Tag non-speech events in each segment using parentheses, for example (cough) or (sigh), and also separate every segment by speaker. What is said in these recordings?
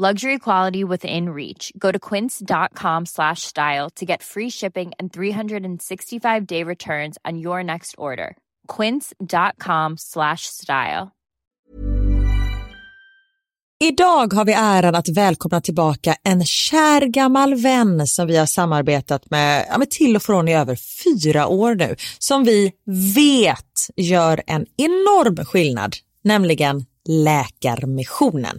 Speaker 1: Luxury quality within reach. Go to quince.com slash style to get free shipping and 365 day returns on your next order. Quince.com slash style.
Speaker 2: Idag har vi äran att välkomna tillbaka en kär gammal vän som vi har samarbetat med, ja, med till och från i över fyra år nu, som vi vet gör en enorm skillnad, nämligen Läkarmissionen.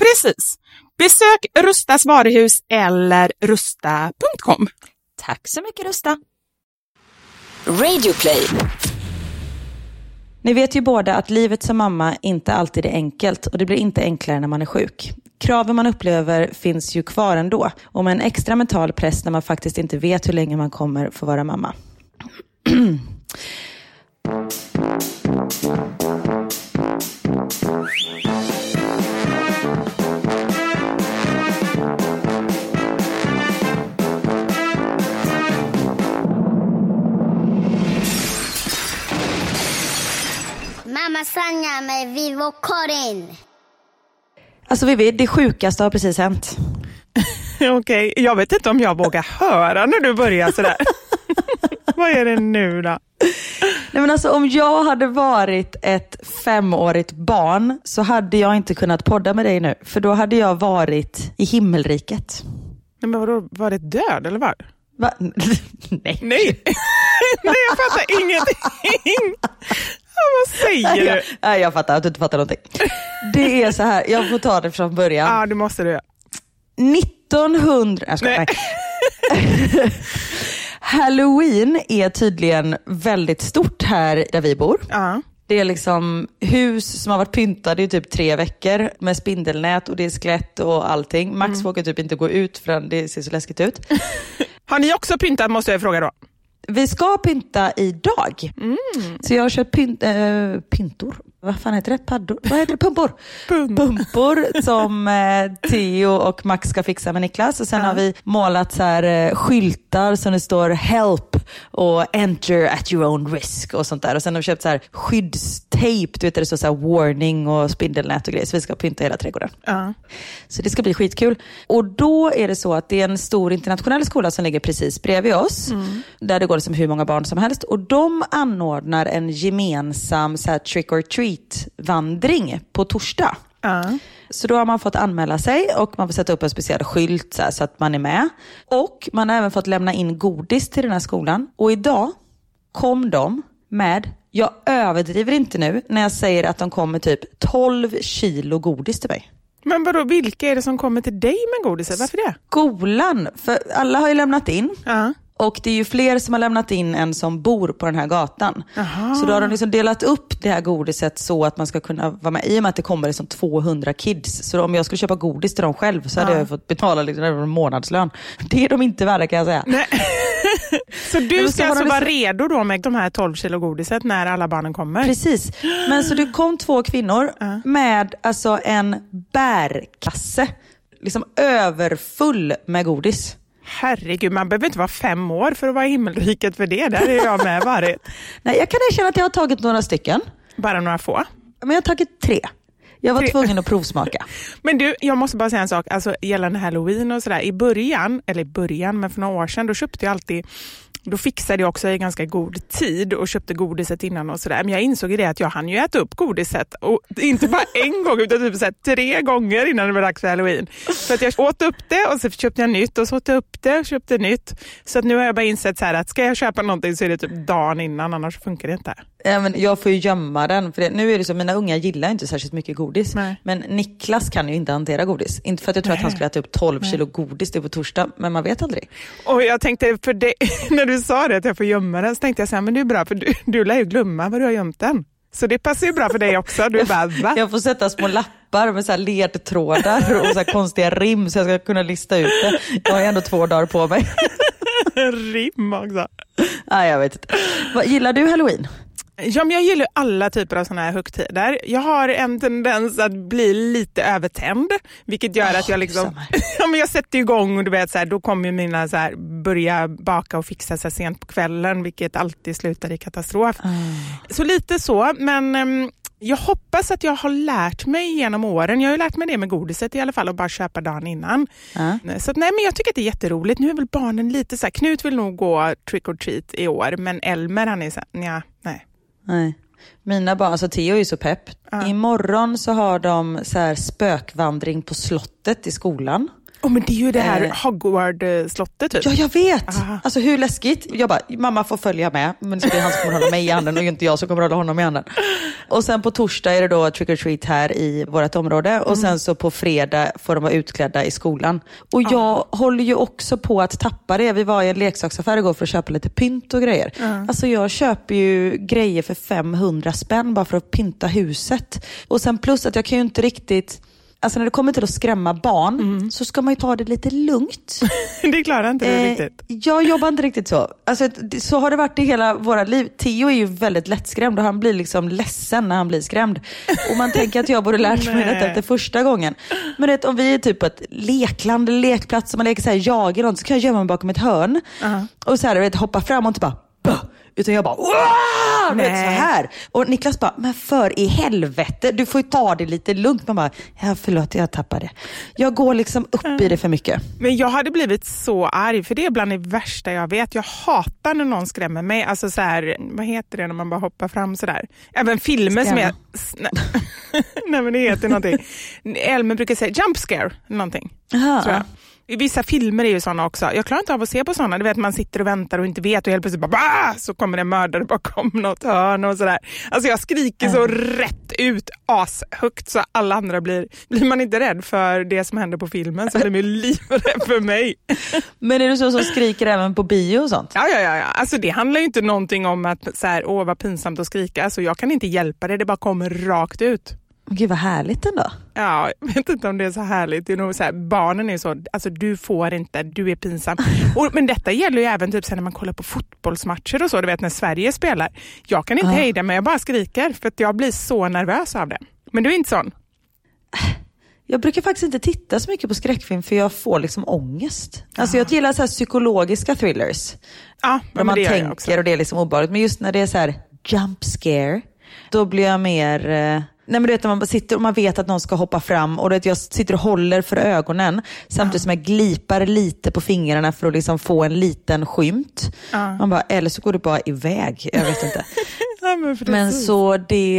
Speaker 3: Precis. Besök Rustas varuhus eller rusta.com.
Speaker 4: Tack så mycket Rusta.
Speaker 5: Radioplay.
Speaker 2: Ni vet ju båda att livet som mamma inte alltid är enkelt och det blir inte enklare när man är sjuk. Kraven man upplever finns ju kvar ändå och med en extra mental press när man faktiskt inte vet hur länge man kommer få vara mamma. (clears throat)
Speaker 6: Sanja med Vivo Karin.
Speaker 2: Alltså Vivi, det sjukaste har precis hänt. (laughs)
Speaker 3: Okej, jag vet inte om jag vågar höra när du börjar sådär. (laughs) Vad är det nu då?
Speaker 2: Nej men alltså om jag hade varit ett femårigt barn så hade jag inte kunnat podda med dig nu. För då hade jag varit i himmelriket.
Speaker 3: Nej, men vadå, var det död eller vad?
Speaker 2: Va? (laughs) Nej.
Speaker 3: Nej, Nej jag fattar ingenting. (laughs) Vad säger du?
Speaker 2: Nej, jag fattar att du inte fattar någonting. Det är så här, jag får ta det från början.
Speaker 3: Ja, det måste du göra.
Speaker 2: 1900... Jag skojar,
Speaker 3: Nej.
Speaker 2: nej. (laughs) Halloween är tydligen väldigt stort här där vi bor.
Speaker 3: Ja.
Speaker 2: Det är liksom hus som har varit pyntade i typ tre veckor med spindelnät och det är skelett och allting. Max
Speaker 3: Mm.
Speaker 2: vågar typ inte gå ut för det ser så läskigt ut. (laughs)
Speaker 3: Har ni också pyntat måste jag fråga då?
Speaker 2: Vi ska pynta idag.
Speaker 3: Mm.
Speaker 2: Så jag har köpt pynt, äh, pintor. Vad fan heter det? Paddor? Vad heter det? Pumpor.
Speaker 3: Pum.
Speaker 2: Pumpor som eh, Theo och Max ska fixa med Niklas. Och sen har vi målat så här, eh, skyltar som det står help och enter at your own risk och sånt där. Och sen har vi köpt så här skyddstejp, du vet där det står så här warning och spindelnät och grejer. Så vi ska pynta hela trädgården.
Speaker 3: Ja.
Speaker 2: Så det ska bli skitkul. Och då är det så att det är en stor internationell skola som ligger precis bredvid oss. Där det går liksom hur många barn som helst. Och de anordnar en gemensam så här, trick or treat-vandring på torsdag.
Speaker 3: Ja.
Speaker 2: Så då har man fått anmäla sig och man får sätta upp en speciell skylt så, här, så att man är med. Och man har även fått lämna in godis till den här skolan. Och idag kom de med, jag överdriver inte nu, när jag säger att de kom med typ 12 kilo godis till mig.
Speaker 3: Men vadå, vilka är det som kommer till dig med godiset? Varför det?
Speaker 2: Skolan, för alla har ju lämnat in.
Speaker 3: Ja.
Speaker 2: Och det är ju fler som har lämnat in än som bor på den här gatan. Så då har de liksom delat upp det här godiset så att man ska kunna vara med. I och med att det kommer liksom 200 kids. Så om jag skulle köpa godis till dem själv så hade jag fått betala liksom en månadslön. (laughs) Det är de inte värda kan jag säga.
Speaker 3: Nej. (laughs) Så du ska
Speaker 2: så
Speaker 3: alltså
Speaker 2: de
Speaker 3: vara
Speaker 2: liksom-
Speaker 3: redo då med de här 12 kilo godiset när alla barnen kommer?
Speaker 2: Precis. Men så det kom två kvinnor med alltså en bärkasse. Liksom överfull med godis.
Speaker 3: Herregud, man behöver inte vara fem år för att vara i himmelriket för det. Där är jag med (laughs) varit.
Speaker 2: Nej, jag kan erkänna att jag har tagit några stycken.
Speaker 3: Bara några få.
Speaker 2: Men jag har tagit tre. Jag var tvungen att provsmaka. (laughs)
Speaker 3: Men du, jag måste bara säga en sak alltså, gällande halloween och sådär. I början, eller i början, men för några år sedan, då köpte jag alltid då fixade jag också i ganska god tid och köpte godiset innan och sådär. Men jag insåg ju det att jag hann ju äta upp godiset. Och inte bara (laughs) en gång utan typ så här, tre gånger innan det var dags för halloween. Så att jag åt upp det och så köpte jag nytt och så åt jag upp det och köpte nytt. Så att nu har jag bara insett så här att ska jag köpa någonting så är det typ dagen innan annars funkar det inte.
Speaker 2: Ja, men jag får ju gömma den. För det, nu är det så, mina unga gillar inte särskilt mycket godis.
Speaker 3: Nej.
Speaker 2: Men Niklas kan ju inte hantera godis. Inte för att jag tror att han skulle äta upp 12 kilo godis det på torsdag, men man vet aldrig.
Speaker 3: Och jag tänkte, för det, (laughs) när du sa det att jag får gömma den, så tänkte jag så här, men det är bra för du, du lär ju glömma var du har gömt den. Så det passar ju bra för dig också. Du bara, (laughs) va?
Speaker 2: Jag får sätta små lappar med så ledtrådar och så konstiga rim så jag ska kunna lista ut det. Jag har ju ändå två dagar på mig. (laughs)
Speaker 3: Rim också.
Speaker 2: Nej, jag vet inte. Vad, gillar du halloween?
Speaker 3: Ja, men jag gillar alla typer av sådana här högtider. Jag har en tendens att bli lite övertänd, vilket gör att jag liksom... (laughs) ja, men jag sätter igång och du vet, så här, då kommer mina så här, börja baka och fixa här, sent på kvällen, vilket alltid slutar i katastrof. Så lite så, men ehm, jag hoppas att jag har lärt mig genom åren. Jag har lärt mig det med godiset i alla fall, att bara köpa dagen innan.
Speaker 2: Ja.
Speaker 3: Så att, nej, men jag tycker att det är jätteroligt. Nu är väl barnen lite så här, Knut vill nog gå trick or treat i år, men Elmer han är så här, nja, nej.
Speaker 2: Nej. Mina barn, alltså Theo är ju så pepp. Imorgon så har de så här spökvandring på slottet i skolan.
Speaker 3: Oh, men det är ju det här
Speaker 2: Eh.
Speaker 3: Hogwarts-slottet typ.
Speaker 2: Ja, jag vet!
Speaker 3: Aha.
Speaker 2: Alltså hur läskigt? Jag bara, mamma får följa med, men det är han som kommer hålla mig i handen och inte jag som kommer hålla honom i handen. Och sen på torsdag är det då trick or treat här i vårt område och sen så på fredag får de vara utklädda i skolan. Och jag håller ju också på att tappa det. Vi var i en leksaksaffär igår för att köpa lite pynt och grejer. Alltså jag köper ju grejer för 500 spänn bara för att pynta huset. Och sen plus att jag kan ju inte riktigt Alltså när det kommer till att skrämma barn så ska man ju ta det lite lugnt. (laughs)
Speaker 3: det klarar inte du
Speaker 2: Eh,
Speaker 3: riktigt.
Speaker 2: jag jobbar inte riktigt så. Alltså, så har det varit i hela våra liv. Theo är ju väldigt lättskrämd och han blir liksom ledsen när han blir skrämd. Och man tänker att jag borde lärt mig detta efter första gången. Men det, om vi är typ på ett lekland eller lekplats och man leker så här, jag eller något, så kan jag gömma mig bakom ett hörn. Och så här, vet, hoppa fram och inte bara "Bah!" Utan jag bara du vet, så här. Och Niklas bara, men för i helvete, du får ju ta det lite lugnt. Man bara, ja förlåt jag tappade. Jag går liksom upp i det för mycket.
Speaker 3: Men jag hade blivit så arg, för det är bland det värsta jag vet. Jag hatar när någon skrämmer mig. Alltså så här, vad heter det när man bara hoppar fram sådär? Även filmer som är...
Speaker 2: Skrämma.
Speaker 3: Nej. Nej men det heter någonting. Elmer brukar säga jump scare, någonting.
Speaker 2: Aha.
Speaker 3: Tror jag. Vissa filmer är ju sådana också. Jag klarar inte av att se på sådana. Du vet man sitter och väntar och inte vet och helt plötsligt bara bah! så kommer det en mördare bakom något hörn och sådär. Alltså jag skriker så rätt ut ashögt så alla andra blir, blir man inte rädd för det som händer på filmen så blir man ju (laughs) livrädd för mig.
Speaker 2: Men är du så som skriker även på bio och sånt?
Speaker 3: Ja, ja, ja. ja. Alltså det handlar ju inte någonting om att så här, åh vad pinsamt att skrika. Alltså jag kan inte hjälpa det, det bara kommer rakt ut.
Speaker 2: Gud vad härligt ändå.
Speaker 3: Ja, jag vet inte om det är så härligt. Det är nog så här, barnen är så, alltså du får inte, du är pinsam. (laughs) Och, men detta gäller ju även typ när man kollar på fotbollsmatcher och så, du vet när Sverige spelar. Jag kan inte
Speaker 2: Ja.
Speaker 3: hejda mig, jag bara skriker för att jag blir så nervös av det. Men du är inte sån?
Speaker 2: Jag brukar faktiskt inte titta så mycket på skräckfilm för jag får liksom ångest. Alltså jag gillar så psykologiska thrillers.
Speaker 3: Ja,
Speaker 2: Där man tänker och det är liksom obehagligt. Men just när det är så här jump scare, då blir jag mer... Nej men du vet man sitter och man vet att någon ska hoppa fram och du vet, jag sitter och håller för ögonen samtidigt som jag glipar lite på fingrarna för att liksom få en liten skymt.
Speaker 3: Ja.
Speaker 2: Man bara, eller så går det bara iväg. Jag vet inte. (laughs)
Speaker 3: Ja, men.
Speaker 2: Men så det,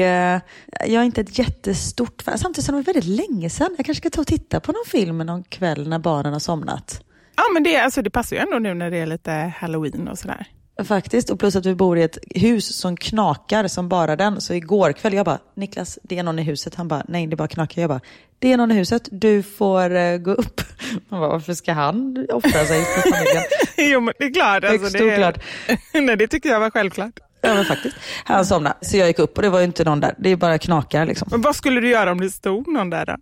Speaker 2: jag är inte ett jättestort fan. Samtidigt som det var väldigt länge sedan. Jag kanske ska ta och titta på någon film någon kväll när barnen har somnat.
Speaker 3: Ja, men det, alltså, det passar ju ändå nu när det är lite halloween och sådär.
Speaker 2: Faktiskt, och plus att vi bor i ett hus som knakar som bara den. Så igår kväll, jag bara, Niklas, det är någon i huset. Han bara, nej det bara knakar. Jag bara, det är någon i huset, du får uh, gå upp. (laughs) Han bara, varför ska han offra sig för familjen? (laughs)
Speaker 3: jo, men det är klart. Alltså,
Speaker 2: Högst
Speaker 3: det är-
Speaker 2: oklart. (laughs)
Speaker 3: nej, det tyckte jag var självklart.
Speaker 2: Ja men faktiskt. Han somnade, så jag gick upp och det var ju inte någon där. Det är bara knakar liksom.
Speaker 3: Men vad skulle du göra om det stod någon där då?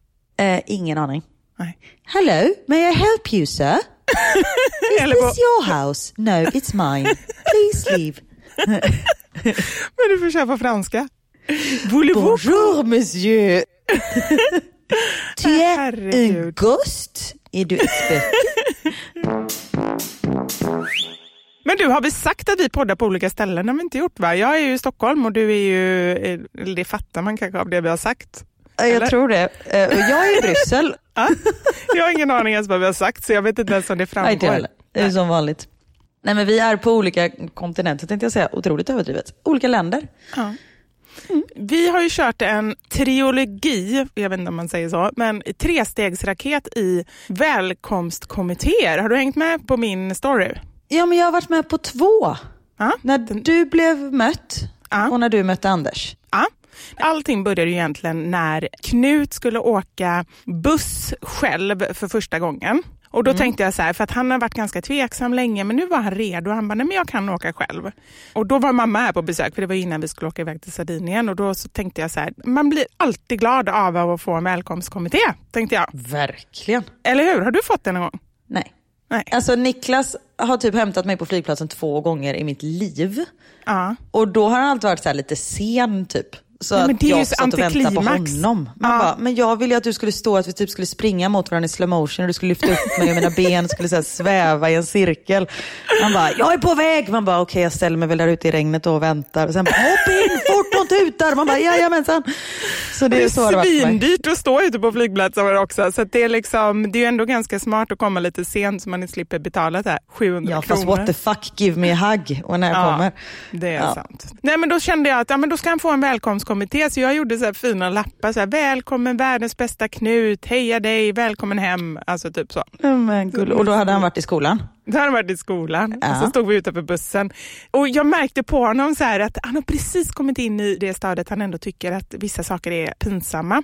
Speaker 2: Eh, ingen aning.
Speaker 3: Nej.
Speaker 2: Hello, may I help you sir? Is this your house? No, it's mine. Please leave.
Speaker 3: Men du får köra på franska.
Speaker 2: Bonjour monsieur. (laughs) tu es un ghost? Är du spöke?
Speaker 3: Men du, har vi sagt att vi poddar på olika ställen? Det har vi inte gjort va? Jag är ju i Stockholm och du är ju, det fattar man kanske av det vi har sagt. Eller?
Speaker 2: Jag tror det. Eh, Jag är i Bryssel. (laughs)
Speaker 3: Ja? Jag har ingen aning ens vad vi har sagt så jag vet inte ens om det framgår.
Speaker 2: Det är som vanligt. Nej, men vi är på olika kontinenter tänkte jag säga. Otroligt överdrivet. Olika länder.
Speaker 3: Ja. Vi har ju kört en triologi, jag vet inte om man säger så, men trestegsraket i välkomstkommittéer. Har du hängt med på min story?
Speaker 2: Ja, men jag har varit med på två.
Speaker 3: Ja.
Speaker 2: När du blev mött
Speaker 3: Ja.
Speaker 2: och när du mötte Anders.
Speaker 3: Allting började ju egentligen när Knut skulle åka buss själv för första gången. Och då tänkte jag så här, för att han har varit ganska tveksam länge, men nu var han redo. Han bara, nej men jag kan åka själv. Och då var mamma här på besök, för det var innan vi skulle åka iväg till Sardinien. Och då så tänkte jag så här, man blir alltid glad av att få en välkomstkommitté, tänkte jag.
Speaker 2: Verkligen.
Speaker 3: Eller hur? Har du fått det någon gång?
Speaker 2: Nej.
Speaker 3: Nej.
Speaker 2: Alltså Niklas har typ hämtat mig på flygplatsen två gånger i mitt liv.
Speaker 3: Ja.
Speaker 2: Och då har han alltid varit så lite sen typ. Så
Speaker 3: Nej, men
Speaker 2: att
Speaker 3: det är ju
Speaker 2: jag satt och väntade på honom. Man
Speaker 3: Ja.
Speaker 2: bara, men jag ville ju att du skulle stå, att vi typ skulle springa mot varandra i slow motion och du skulle lyfta upp mig och mina ben skulle så här sväva i en cirkel. Han bara, jag är på väg. Man bara, okej jag ställer mig väl där ute i regnet och väntar. Och sen bara, hopp in fort och tutar. Man bara, jajamensan. Så det
Speaker 3: Det
Speaker 2: är så det
Speaker 3: svindyrt att stå ute på flygplatser också. Så det, är liksom, det är ändå ganska smart att komma lite sent så man slipper betala så här 700
Speaker 2: Ja
Speaker 3: kronor.
Speaker 2: fast what the fuck, give me a hug. Och när jag
Speaker 3: Ja,
Speaker 2: kommer.
Speaker 3: Det är
Speaker 2: Ja.
Speaker 3: sant. Nej, men då kände jag att ja, men då ska han få en välkomstkommitté. Så jag gjorde så här fina lappar. Så här, Välkommen världens bästa Knut, heja dig, välkommen hem. Alltså typ så.
Speaker 2: Ja, Men. Och då hade han varit i skolan.
Speaker 3: Då hade han varit i skolan
Speaker 2: Ja.
Speaker 3: och så stod vi utanför bussen. Och jag märkte på honom så att han har precis kommit in i det stadiet han ändå tycker att vissa saker är pinsamma.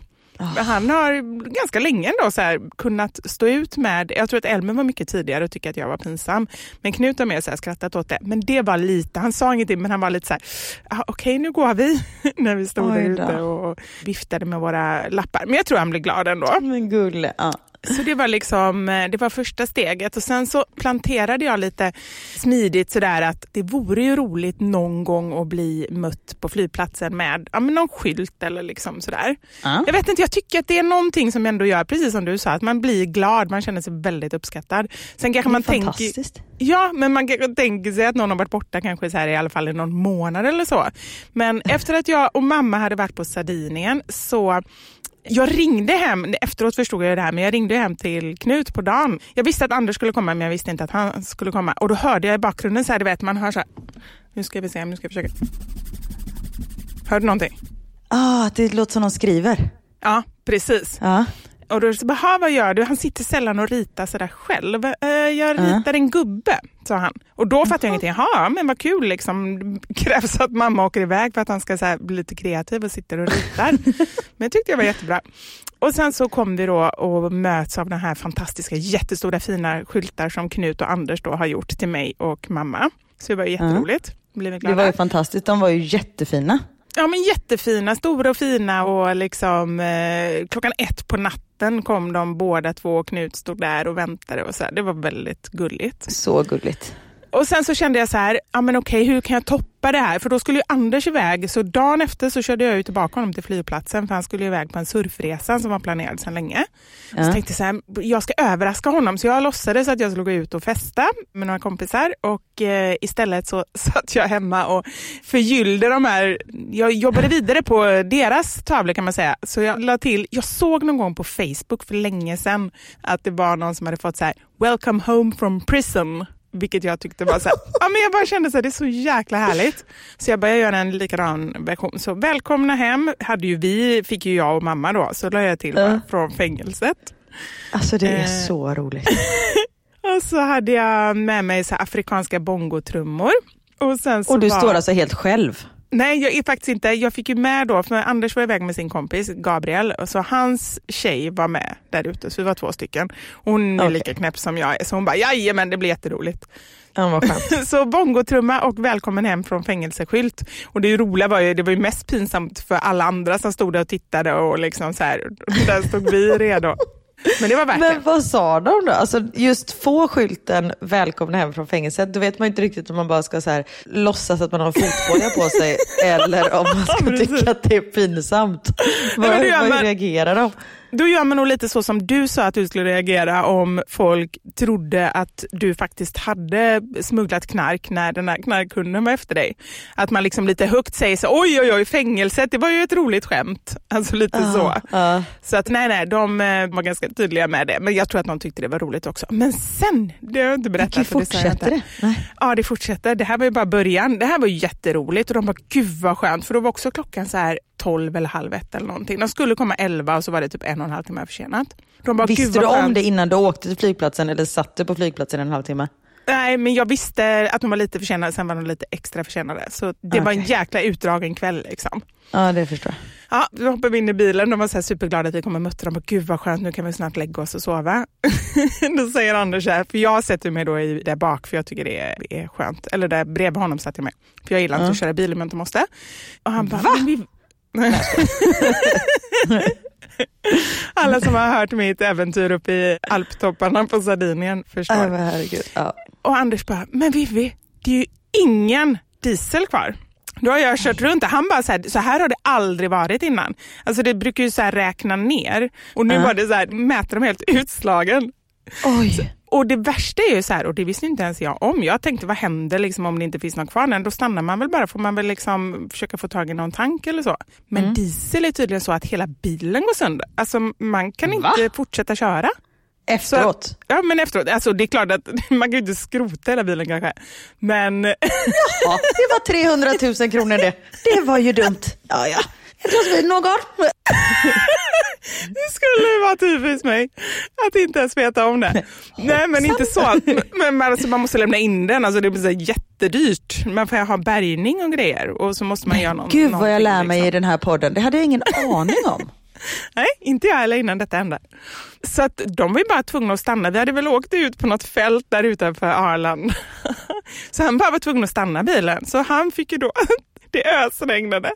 Speaker 3: Men han har ganska länge ändå så här kunnat stå ut med, jag tror att Elmer var mycket tidigare och tyckte att jag var pinsam. Men Knut har mer så här skrattat åt det. Men det var lite, han sa ingenting men han var lite så här, "Ah, okej nu går vi. (laughs) När vi stod
Speaker 2: Oj
Speaker 3: där ute och viftade med våra lappar. Men jag tror han blev glad ändå.
Speaker 2: Men gulle. Ja.
Speaker 3: Så det var liksom, eh, det var första steget och sen så planterade jag lite smidigt sådär att det vore ju roligt någon gång att bli mött på flygplatsen med ja, men någon skylt eller liksom sådär.
Speaker 2: Ja.
Speaker 3: Jag vet inte, jag tycker att det är någonting som ändå gör, precis som du sa, att man blir glad, man känner sig väldigt uppskattad. Sen kanske man tänker. Ja, men man kanske tänker sig att någon har varit borta kanske så här i alla fall i någon månad eller så. Men (laughs) efter att jag och mamma hade varit på Sardinien så jag ringde hem, efteråt förstod jag det här, men jag ringde hem till Knut på dagen. Jag visste att Anders skulle komma, men jag visste inte att han skulle komma. Och då hörde jag i bakgrunden så här, du vet, man hör så här, nu ska vi se, nu ska jag försöka. Hörde du någonting?
Speaker 2: Ah, det låter som någon skriver.
Speaker 3: Ja, precis.
Speaker 2: Ja.
Speaker 3: Och då så bara, "Ha, vad gör du? Han sitter sällan och ritar sådär själv. "Eh, jag ritar en gubbe, sa han. Och då fattade jag ingenting. Jaha, men vad kul liksom. Det krävs att mamma åker iväg för att han ska så bli lite kreativ och sitter och ritar. (laughs) men jag tyckte det var jättebra. Och sen så kom vi då och möts av den här fantastiska, jättestora fina skyltar som Knut och Anders då har gjort till mig och mamma. Så det var jätteroligt. Blev vi
Speaker 2: Det
Speaker 3: glada.
Speaker 2: var ju fantastiskt. De var ju jättefina.
Speaker 3: Ja men jättefina, stora och fina och liksom eh, klockan ett på natten kom de båda två och Knut stod där och väntade och så här. Det var väldigt gulligt.
Speaker 2: Så gulligt.
Speaker 3: Och sen så kände jag så här, ja men okej hur kan jag toppa det här? För då skulle ju Anders iväg, så dagen efter så körde jag ju tillbaka honom till flygplatsen för han skulle iväg på en surfresa som var planerad sedan länge. Så
Speaker 2: Ja.
Speaker 3: tänkte jag så här, jag ska överraska honom så jag låtsades att jag skulle gå ut och festa med några kompisar och eh, istället så (laughs) satt jag hemma och förgyllde de här, jag jobbade vidare på deras tavlor kan man säga. Så jag la till, jag såg någon gång på Facebook för länge sedan att det var någon som hade fått så här, welcome home from prison. Vilket jag tyckte var så här, (laughs) ja men jag bara kände så här, det är så jäkla härligt. Så jag började göra en likadan version. Så välkomna hem hade ju vi, fick ju jag och mamma då, så la jag till
Speaker 2: Ja.
Speaker 3: från fängelset.
Speaker 2: Alltså det är
Speaker 3: Eh.
Speaker 2: så roligt. (laughs)
Speaker 3: Och så hade jag med mig så afrikanska bongotrummor. Och, sen så
Speaker 2: Och du
Speaker 3: var...
Speaker 2: står alltså helt själv?
Speaker 3: Nej, jag är faktiskt inte. Jag fick ju med då, för Anders var iväg med sin kompis Gabriel, så hans tjej var med där ute, så vi var två stycken. Hon är
Speaker 2: Okej.
Speaker 3: lika knäpp som jag är, så hon bara jajamän, det blir jätteroligt.
Speaker 2: Ja. (laughs)
Speaker 3: Så bongotrumma och välkommen hem från fängelseskylt. Och det roliga var ju, det var ju mest pinsamt för alla andra som stod där och tittade och liksom så här, där stod vi redo. Men det var värt
Speaker 2: Men vad sa de då? Alltså just få skylten välkomna hem från fängelset, då vet man inte riktigt om man bara ska så här, låtsas att man har en fotboja på sig (laughs) eller om man ska tycka att det är pinsamt. Vad,
Speaker 3: man-
Speaker 2: reagerar de?
Speaker 3: Då gör man nog lite så som du sa att du skulle reagera om folk trodde att du faktiskt hade smugglat knark när den här knarkkunden var efter dig. Att man liksom lite högt säger så oj oj oj fängelset, det var ju ett roligt skämt. Alltså lite så.
Speaker 2: Ja.
Speaker 3: Så att nej nej, de eh, var ganska tydliga med det. Men jag tror att de tyckte det var roligt också. Men sen, det har jag inte berättat. Det
Speaker 2: fortsätter det? Nej.
Speaker 3: Ja, det fortsätter. Det här var ju bara början. Det här var jätteroligt och de bara, gud vad skönt. För då var också klockan så här 12 eller halv ett eller någonting. De skulle komma 11 och så var det typ en och en halv timme försenat. De bara,
Speaker 2: Visste du om
Speaker 3: skönt.
Speaker 2: det innan du åkte till flygplatsen eller satt du på flygplatsen en halvtimme?
Speaker 3: Nej, men jag visste att de var lite försenade, sen var de lite extra försenade. Så det var en jäkla utdragen kväll liksom.
Speaker 2: Ja, det förstår jag.
Speaker 3: Ja, då hoppade vi in i bilen. De var så superglada att vi kom och mötte dem. Bara, Gud vad skönt, nu kan vi snart lägga oss och sova. (laughs) då säger Anders så här, för jag sätter mig då i, där bak för jag tycker det är, skönt. Eller där bredvid honom satt jag mig. För jag gillar inte att köra bil om jag inte måste. Och han bara,
Speaker 2: Va?
Speaker 3: "Men vi... Alla som har hört mitt äventyr uppe i alptopparna på Sardinien förstår.
Speaker 2: Äh, herregud. Ja.
Speaker 3: Och Anders bara, men Vivi, det är ju ingen diesel kvar. Då har jag kört runt det. Han bara, så här, så här har det aldrig varit innan. Alltså det brukar ju så här räkna ner och nu
Speaker 2: Ja.
Speaker 3: var det så här, mäter de helt utslagen.
Speaker 2: Oj.
Speaker 3: Och det värsta är ju så här, och det visste inte ens jag om. Jag tänkte, vad händer liksom om det inte finns någon kvar? Nej, Då stannar man väl bara, får man väl liksom försöka få tag i någon tank eller så. Men
Speaker 2: Mm.
Speaker 3: diesel är tydligen så att hela bilen går sönder. Alltså man kan
Speaker 2: Va?
Speaker 3: inte fortsätta köra.
Speaker 2: Efteråt?
Speaker 3: Ja men efteråt, alltså det är klart att (laughs) man kan ju inte skrota hela bilen kanske. Men
Speaker 2: Ja, det var 300 000 kronor det. Det var ju dumt. (laughs) Ja, ja. Vin någon? (laughs)
Speaker 3: det skulle vara typiskt mig att inte ens veta om det. Nej men inte så. (laughs) Men alltså, man måste lämna in den, alltså, det blir så jättedyrt. Man får ha bärgning och grejer och så måste man göra någon,
Speaker 2: Gud vad jag lär mig i
Speaker 3: liksom.
Speaker 2: den här podden. Det hade jag ingen aning om. (laughs)
Speaker 3: Nej, inte jag heller innan detta hände. Så att de var ju bara tvungna att stanna. Vi hade väl åkt ut på något fält där utanför Arlanda. Så han bara var tvungen att stanna bilen. Så han fick ju då, det ösregnade.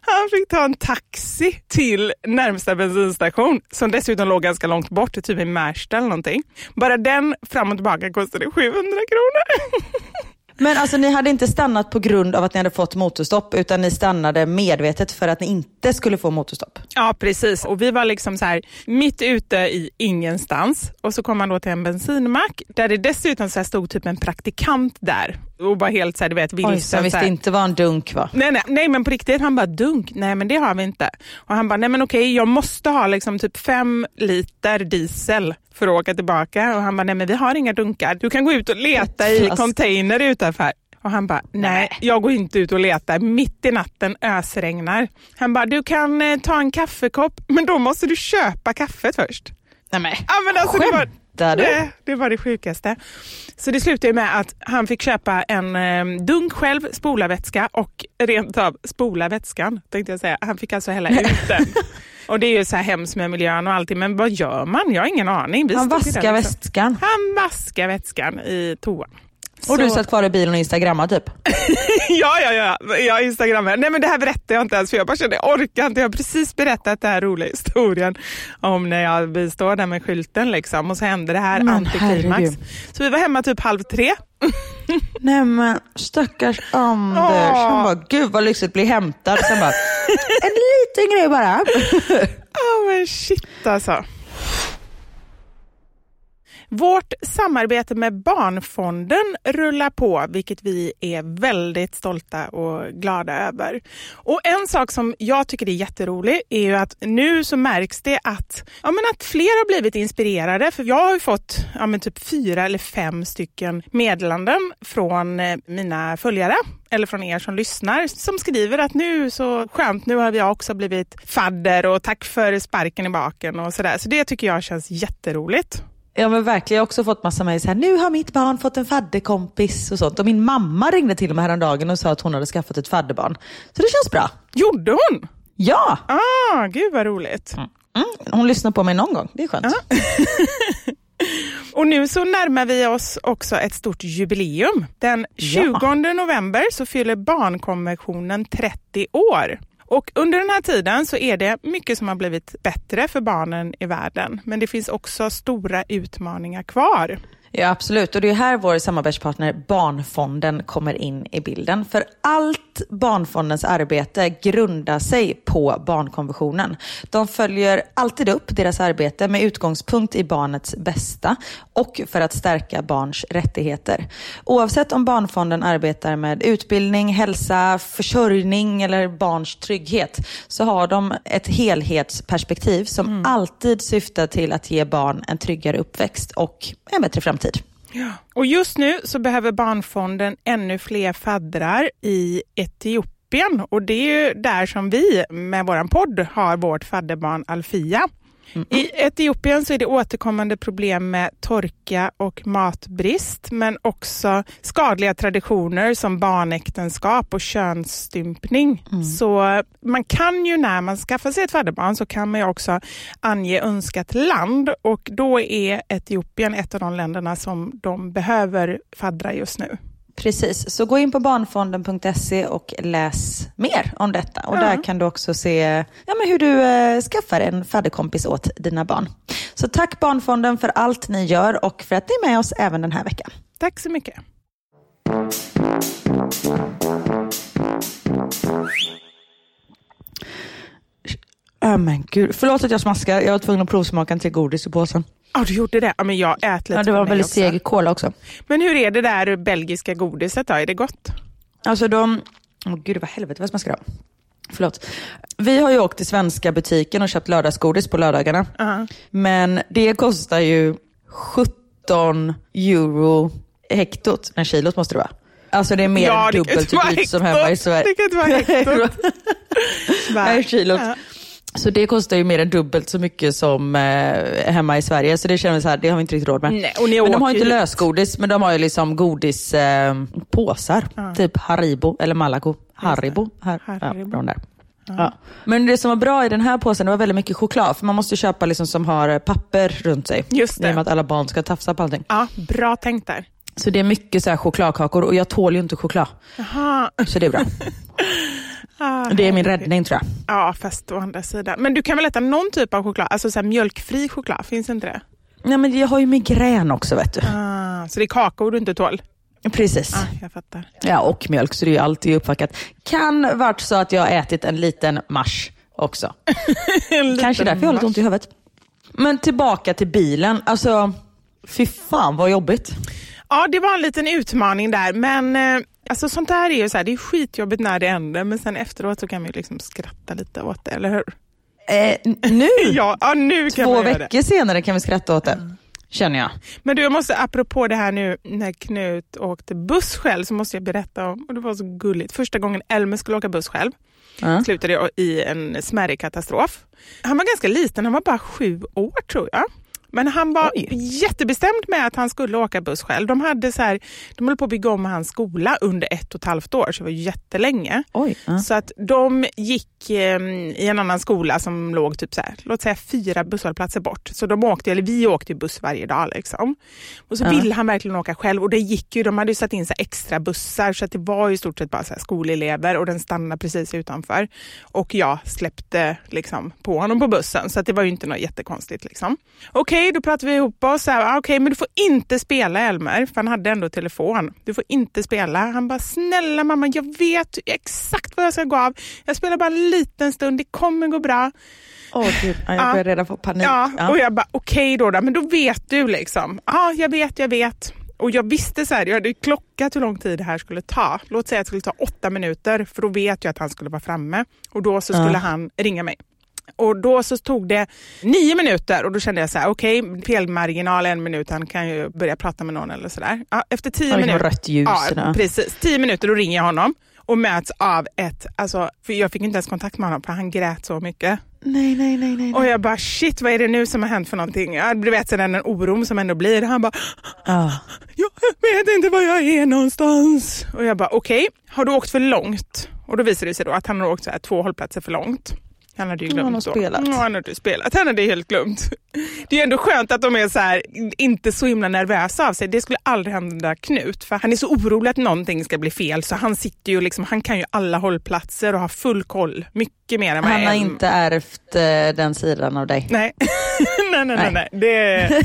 Speaker 3: Han fick ta en taxi till närmsta bensinstation som dessutom låg ganska långt bort, typ i Märsta eller någonting. Bara den fram och tillbaka kostade 700 kronor. (laughs)
Speaker 2: Men alltså ni hade inte stannat på grund av att ni hade fått motorstopp utan ni stannade medvetet för att ni inte skulle få motorstopp?
Speaker 3: Ja, precis. Och vi var liksom så här mitt ute i ingenstans och så kom man då till en bensinmack där det dessutom så stod typ en praktikant där och var helt så här, du vet,
Speaker 2: Oj,
Speaker 3: vilsen.
Speaker 2: så han
Speaker 3: så här.
Speaker 2: visste inte vad en dunk var.
Speaker 3: Nej, nej, nej, men på riktigt. Han bara dunk. Nej, men det har vi inte. Och han bara, nej men okej, jag måste ha liksom typ fem liter diesel för att åka tillbaka. Och han bara, nej men vi har inga dunkar. Du kan gå ut och leta i container utanför. Och han bara, nej, jag går inte ut och letar. Mitt i natten ösregnar. Han bara, du kan eh, ta en kaffekopp, men då måste du köpa kaffet först.
Speaker 2: Nej, men.
Speaker 3: Ja, men alltså, det var,
Speaker 2: du?
Speaker 3: det, det var det sjukaste. Så det slutade med att han fick köpa en eh, dunk själv, spola vätska och rent av spola vätskan tänkte jag säga. Han fick alltså hälla ut den. (laughs) Och det är ju så här hemskt med miljön och allting, men vad gör man? Jag har ingen aning. Vi
Speaker 2: Han
Speaker 3: där
Speaker 2: vaskar
Speaker 3: liksom.
Speaker 2: väskan.
Speaker 3: Han vaskar vätskan i toan.
Speaker 2: Och du
Speaker 3: Så-
Speaker 2: satt kvar i bilen och instagrammade typ? (laughs)
Speaker 3: ja, ja, ja. Jag instagrammar. Nej men det här berättar jag inte ens för jag bara kände jag orkar inte. Jag har precis berättat den här roliga historien om när jag, vi står där med skylten liksom och så hände det här
Speaker 2: Men
Speaker 3: antiklimax.
Speaker 2: herregud.
Speaker 3: Så vi var hemma typ halv tre.
Speaker 2: Nej men stackars Anders.
Speaker 3: Åh.
Speaker 2: Han bara, gud vad lyxigt bli hämtad. Sen bara, en liten grej bara. (laughs)
Speaker 3: Ja men shit alltså. Vårt samarbete med Barnfonden rullar på, vilket vi är väldigt stolta och glada över. Och En sak som jag tycker är jätterolig är ju att nu så märks det att, ja, men att fler har blivit inspirerade. För Jag har ju fått ja, men typ fyra eller fem stycken meddelanden från eh, mina följare eller från er som lyssnar som skriver att nu så skönt, nu har jag också blivit fadder och tack för sparken i baken och sådär. Så det tycker jag känns jätteroligt.
Speaker 2: Ja men verkligen, jag har också fått massa mejl här, nu har mitt barn fått en fadderkompis och sånt. Och min mamma ringde till mig häromdagen och sa att hon hade skaffat ett fadderbarn. Så det känns bra.
Speaker 3: Gjorde hon?
Speaker 2: Ja!
Speaker 3: Ah, gud vad roligt.
Speaker 2: Mm, hon lyssnar på mig någon gång, det är skönt. (laughs)
Speaker 3: Och nu så närmar vi oss också ett stort jubileum. Den 20
Speaker 2: Ja.
Speaker 3: november så fyller barnkonventionen 30 år. Och under den här tiden så är det mycket som har blivit bättre för barnen i världen. Men det finns också stora utmaningar kvar.
Speaker 2: Ja, absolut. Och det är här vår samarbetspartner Barnfonden kommer in i bilden. För allt Barnfondens arbete grundar sig på barnkonventionen. De följer alltid upp deras arbete med utgångspunkt i barnets bästa och för att stärka barns rättigheter. Oavsett om Barnfonden arbetar med utbildning, hälsa, försörjning eller barns trygghet så har de ett helhetsperspektiv som alltid syftar till att ge barn en tryggare uppväxt och en bättre framtid.
Speaker 3: Och just nu så behöver Barnfonden ännu fler faddrar i Etiopien. Och det är ju där som vi med vår podd har vårt fadderbarn Alfia. I Etiopien så är det återkommande problem med torka och matbrist men också skadliga traditioner som barnäktenskap och könsstympning. Så man kan ju när man skaffar sig ett fadderbarn så kan man ju också ange önskat land och då är Etiopien ett av de länderna som de behöver faddra just nu.
Speaker 2: Precis, så gå in på barnfonden.se och läs mer om detta. Och
Speaker 3: Ja.
Speaker 2: där kan du också se ja, men hur du eh, skaffar en fadderkompis åt dina barn. Så tack Barnfonden för allt ni gör och för att ni är med oss även den här veckan.
Speaker 3: Tack så mycket.
Speaker 2: Ja men gud, förlåt att jag smaskar. Jag var tvungen att provsmaka en till godis i påsen.
Speaker 3: Ja, du gjorde det? Ja, men jag äter lite
Speaker 2: Ja, det var väldigt seg cola också.
Speaker 3: Men hur är det där belgiska godiset då? Är det gott?
Speaker 2: Alltså de... Åh gud, vad helvete vad smaskar de? Förlåt. Vi har ju åkt till svenska butiken och köpt lördagsgodis på lördagarna.
Speaker 3: Ja.
Speaker 2: Men det kostar ju 17 euro hektot. Nej, kilot måste det vara. Alltså det är mer
Speaker 3: Ja,
Speaker 2: dubbelt så dyrt som hemma i Sverige.
Speaker 3: Det kan inte vara (laughs) hektot.
Speaker 2: Nej, kilot.
Speaker 3: Ja.
Speaker 2: Så det kostar ju mer än dubbelt så mycket som eh, hemma i Sverige. Så det känns så här, det har vi inte riktigt råd med.
Speaker 3: Nej, och ni
Speaker 2: men de har ju inte lösgodis, men de har ju liksom godispåsar. Eh, påsar. Typ Haribo eller Malaco. Haribo. Har,
Speaker 3: Haribo.
Speaker 2: Ja, där. Ja. Men det som var bra i den här påsen, det var väldigt mycket choklad. För man måste köpa liksom som har eh, papper runt sig.
Speaker 3: Just det.
Speaker 2: I och med att alla barn ska tafsa på allting.
Speaker 3: Ja, bra tänkt där.
Speaker 2: Så det är mycket så chokladkakor och jag tål ju inte choklad.
Speaker 3: Jaha.
Speaker 2: Så det är bra. (laughs)
Speaker 3: Ah,
Speaker 2: Det är min räddning tror jag.
Speaker 3: Ja, fast å andra sidan. Men du kan väl äta någon typ av choklad? Alltså så mjölkfri choklad, finns inte det?
Speaker 2: Nej, men jag har ju migrän också vet du.
Speaker 3: Ah, så det är kakor du inte tål?
Speaker 2: Precis.
Speaker 3: Ah, jag fattar.
Speaker 2: Ja, och mjölk, så det är ju alltid uppvackat. Kan varit så att jag har ätit en liten mars också. (laughs)
Speaker 3: En
Speaker 2: Kanske
Speaker 3: liten
Speaker 2: därför jag har lite ont i huvudet. Men tillbaka till bilen. Alltså, fy fan vad jobbigt.
Speaker 3: Ja, det var en liten utmaning där, men eh, alltså, sånt där är ju så här, det är skitjobbigt när det händer, men sen efteråt så kan man ju liksom skratta lite åt det, eller hur?
Speaker 2: Eh, nu, (laughs)
Speaker 3: Ja, ja nu kan
Speaker 2: två veckor senare kan vi skratta åt det. Känner jag.
Speaker 3: Men du, jag måste, apropå det här nu när Knut åkte buss själv, så måste jag berätta om, och det var så gulligt, första gången Elmer skulle åka buss själv,
Speaker 2: Ja.
Speaker 3: slutade i en smärrig katastrof. Han var ganska liten, han var bara sju år tror jag. Men han var
Speaker 2: Oj.
Speaker 3: jättebestämd med att han skulle åka buss själv. De, hade så här, de höll på att bygga om hans skola under ett och ett halvt år, så det var jättelänge.
Speaker 2: Oj. Ja.
Speaker 3: Så att de gick eh, i en annan skola som låg typ så här, låt säga fyra busshållplatser bort. Så de åkte, eller vi åkte buss varje dag. Liksom. Och så
Speaker 2: Ja.
Speaker 3: ville han verkligen åka själv och det gick ju, de hade ju satt in så extra bussar så att det var i stort sett bara så skolelever och den stannade precis utanför. Och jag släppte liksom på honom på bussen så att det var ju inte något jättekonstigt. Liksom. Okej, då pratade vi ihop oss. Ah, Okej, men du får inte spela Elmer, för han hade ändå telefon. Du får inte spela. Han bara, snälla mamma, jag vet exakt vad jag ska gå av. Jag spelar bara en liten stund, det kommer gå bra.
Speaker 2: Åh gud, ja, jag
Speaker 3: Ja.
Speaker 2: börjar redan få panik.
Speaker 3: Ja,
Speaker 2: Ja.
Speaker 3: och jag bara, okej då, då, men då vet du liksom. Ja, jag vet, jag vet. Och jag visste så här, jag hade klockat hur lång tid det här skulle ta. Låt säga att det skulle ta åtta minuter, för då vet jag att han skulle vara framme. Och då så skulle
Speaker 2: Ja.
Speaker 3: han ringa mig. Och då så tog det nio minuter och då kände jag så här, okej, felmarginal en minut, han kan ju börja prata med någon eller sådär. Ja, efter tio minuter.
Speaker 2: rött ljus.
Speaker 3: Ja, precis. Tio minuter, då ringer jag honom och möts av ett, alltså, för jag fick inte ens kontakt med honom för han grät så mycket.
Speaker 2: Nej, nej, nej, nej.
Speaker 3: Och jag bara shit vad är det nu som har hänt för någonting? Ja, du vet den oron som ändå blir. Han bara
Speaker 2: Ja.
Speaker 3: jag vet inte var jag är någonstans. Och jag bara okej, okay, har du åkt för långt? Och då visade det sig då att han har åkt så här, två hållplatser för långt. Han hade ju glömt
Speaker 2: han har spelat.
Speaker 3: Ja, han hade spelat. Han hade helt glömt. Det är ändå skönt att de är så här, inte så himla nervösa av sig. Det skulle aldrig hända Knut. För han är så orolig att någonting ska bli fel. Så han sitter ju liksom, han kan ju alla hållplatser och har full koll. Mycket mer än vad
Speaker 2: Han har inte ärvt eh, den sidan av dig.
Speaker 3: Nej, (laughs) nej, nej, nej, nej. (laughs) Det,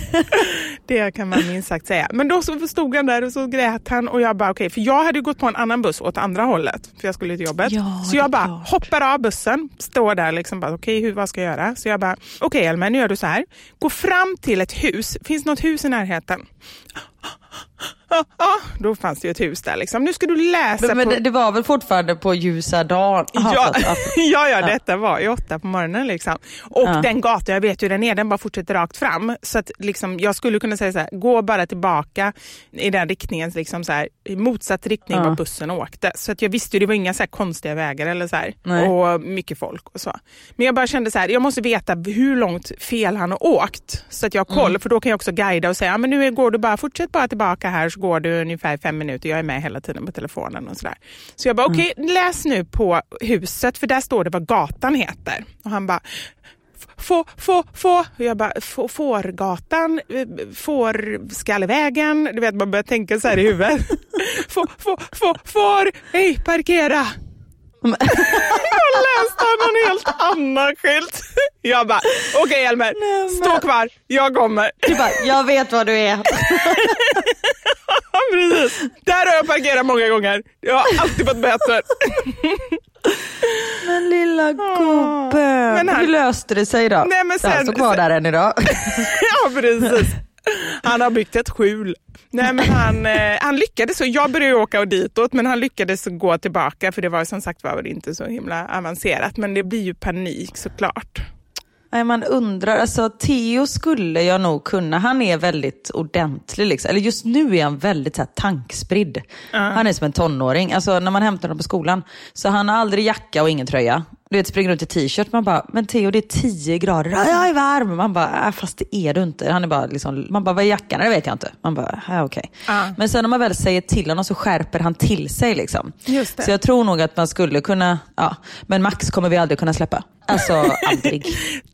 Speaker 3: det kan man minst sagt säga. Men då så stod han där och så grät han och jag bara okej, för jag hade gått på en annan buss åt andra hållet för jag skulle till jobbet.
Speaker 2: Ja,
Speaker 3: så jag bara
Speaker 2: klart.
Speaker 3: hoppar av bussen, står där liksom bara okej, hur vad ska jag göra? Så jag bara okej Elmer, nu gör du så här. Gå fram till ett hus. Finns något hus i närheten? Ja, ja, då fanns det ju ett hus där liksom. Nu ska du läsa
Speaker 2: Men, men det, det var väl fortfarande på ljusa dagen? Aha, (laughs)
Speaker 3: Ja, ja, ja, detta var ju åtta på morgonen. Liksom. Och
Speaker 2: Ja.
Speaker 3: den gatan, jag vet ju den är, den bara fortsätter rakt fram. Så att liksom, jag skulle kunna säga så här, gå bara tillbaka i den riktningen, liksom så här, i motsatt riktning
Speaker 2: Ja.
Speaker 3: var bussen åkte. Så att jag visste ju, det var inga så konstiga vägar eller så här, och mycket folk och så. Men jag bara kände så här, jag måste veta hur långt fel han har åkt. Så att jag har koll,
Speaker 2: Mm.
Speaker 3: för då kan jag också guida och säga, ja, men nu går du bara, fortsätt bara tillbaka här så går du ungefär fem minuter. Jag är med hela tiden på telefonen och sådär. Så jag bara,
Speaker 2: Mm.
Speaker 3: okej, läs nu på huset, för där står det vad gatan heter. Och han bara, få, få, få. Och jag bara, få, Fårgatan, Fårskallevägen. Du vet, man börjar tänka så här i huvudet. (laughs) få, få, få, får, hej, parkera. Jag läste någon helt annan skylt. Jag bara, okej Elmer, stå kvar, jag kommer.
Speaker 2: Du bara, jag vet vad du är. (laughs)
Speaker 3: Precis. Där har jag parkerat många gånger. Jag har alltid fått böter. (laughs)
Speaker 2: Men lilla gubben.
Speaker 3: Men han-
Speaker 2: Hur löste det sig då?
Speaker 3: Nej, men sen-
Speaker 2: står kvar där än idag. (laughs)
Speaker 3: ja, precis. Han har byggt ett skjul. Nej, men han, eh, han lyckades, så jag började åka ditåt, men han lyckades gå tillbaka för det var som sagt var inte så himla avancerat. Men det blir ju panik såklart.
Speaker 2: Nej, man undrar, alltså Theo skulle jag nog kunna, han är väldigt ordentlig. Liksom. Eller just nu är han väldigt så här, tankspridd. Han är som en tonåring. Alltså när man hämtar honom på skolan, så han har aldrig jacka och ingen tröja. Du vet, springer runt i t-shirt, man bara, men Theo det är 10 grader, Ja, jag är varm. Man bara, äh, fast det är du inte. Han är bara liksom, man bara, vad är jackan? Det vet jag inte. Man bara, ja, okej.
Speaker 3: Ja.
Speaker 2: Men sen när man väl säger till honom så skärper han till sig. Liksom. Så jag tror nog att man skulle kunna, ja, men Max kommer vi aldrig kunna släppa. Alltså (laughs) aldrig.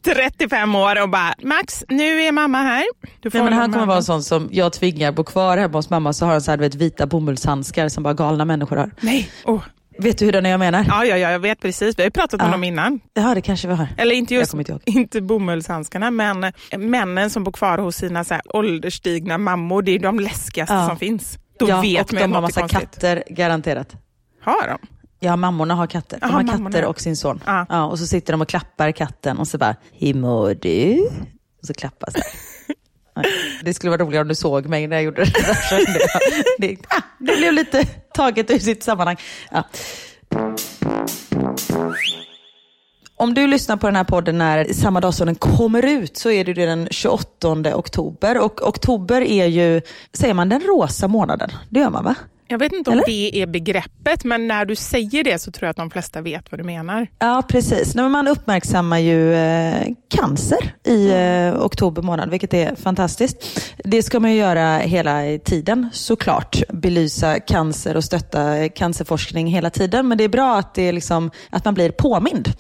Speaker 3: 35 år och bara, Max, nu är mamma här. Du får
Speaker 2: Nej, men han kommer
Speaker 3: mamma.
Speaker 2: vara en sån som jag tvingar bo kvar hemma hos mamma så har han så här, vet, vita bomullshandskar som bara galna människor har.
Speaker 3: Nej. Oh.
Speaker 2: Vet du hur den är jag menar?
Speaker 3: Ja, ja, ja, jag vet precis. Vi har ju pratat om
Speaker 2: Ja.
Speaker 3: dem innan.
Speaker 2: Ja, det kanske vi har.
Speaker 3: Eller inte just
Speaker 2: inte
Speaker 3: inte bomullshandskarna, men eh, männen som bor kvar hos sina så här ålderstigna mammor. Det är de läskigaste
Speaker 2: Ja.
Speaker 3: som finns. Då
Speaker 2: ja,
Speaker 3: vet
Speaker 2: och de har massa
Speaker 3: konstigt.
Speaker 2: katter, garanterat.
Speaker 3: Har de?
Speaker 2: Ja, mammorna har katter. De
Speaker 3: Jaha,
Speaker 2: har
Speaker 3: mammorna.
Speaker 2: katter och sin son.
Speaker 3: Ja.
Speaker 2: Ja. och så sitter de och klappar katten och så bara, hur mår du? Och så klappas det. Det skulle vara roligare om du såg mig när jag gjorde det där. (laughs) Det, ah, det blev lite taget ur sitt sammanhang. Ja. Om du lyssnar på den här podden när samma dag som den kommer ut så är det den 28 oktober. Och oktober är ju, säger man den rosa månaden? Det gör man va?
Speaker 3: Jag vet inte om
Speaker 2: Eller?
Speaker 3: det är begreppet, men när du säger det så tror jag att de flesta vet vad du menar.
Speaker 2: Ja, precis. Nej, Man uppmärksammar ju eh, cancer i eh, oktober månad, vilket är fantastiskt. Det ska man ju göra hela tiden såklart. Belysa cancer och stötta cancerforskning hela tiden. Men det är bra att, det är liksom, att man blir påmind.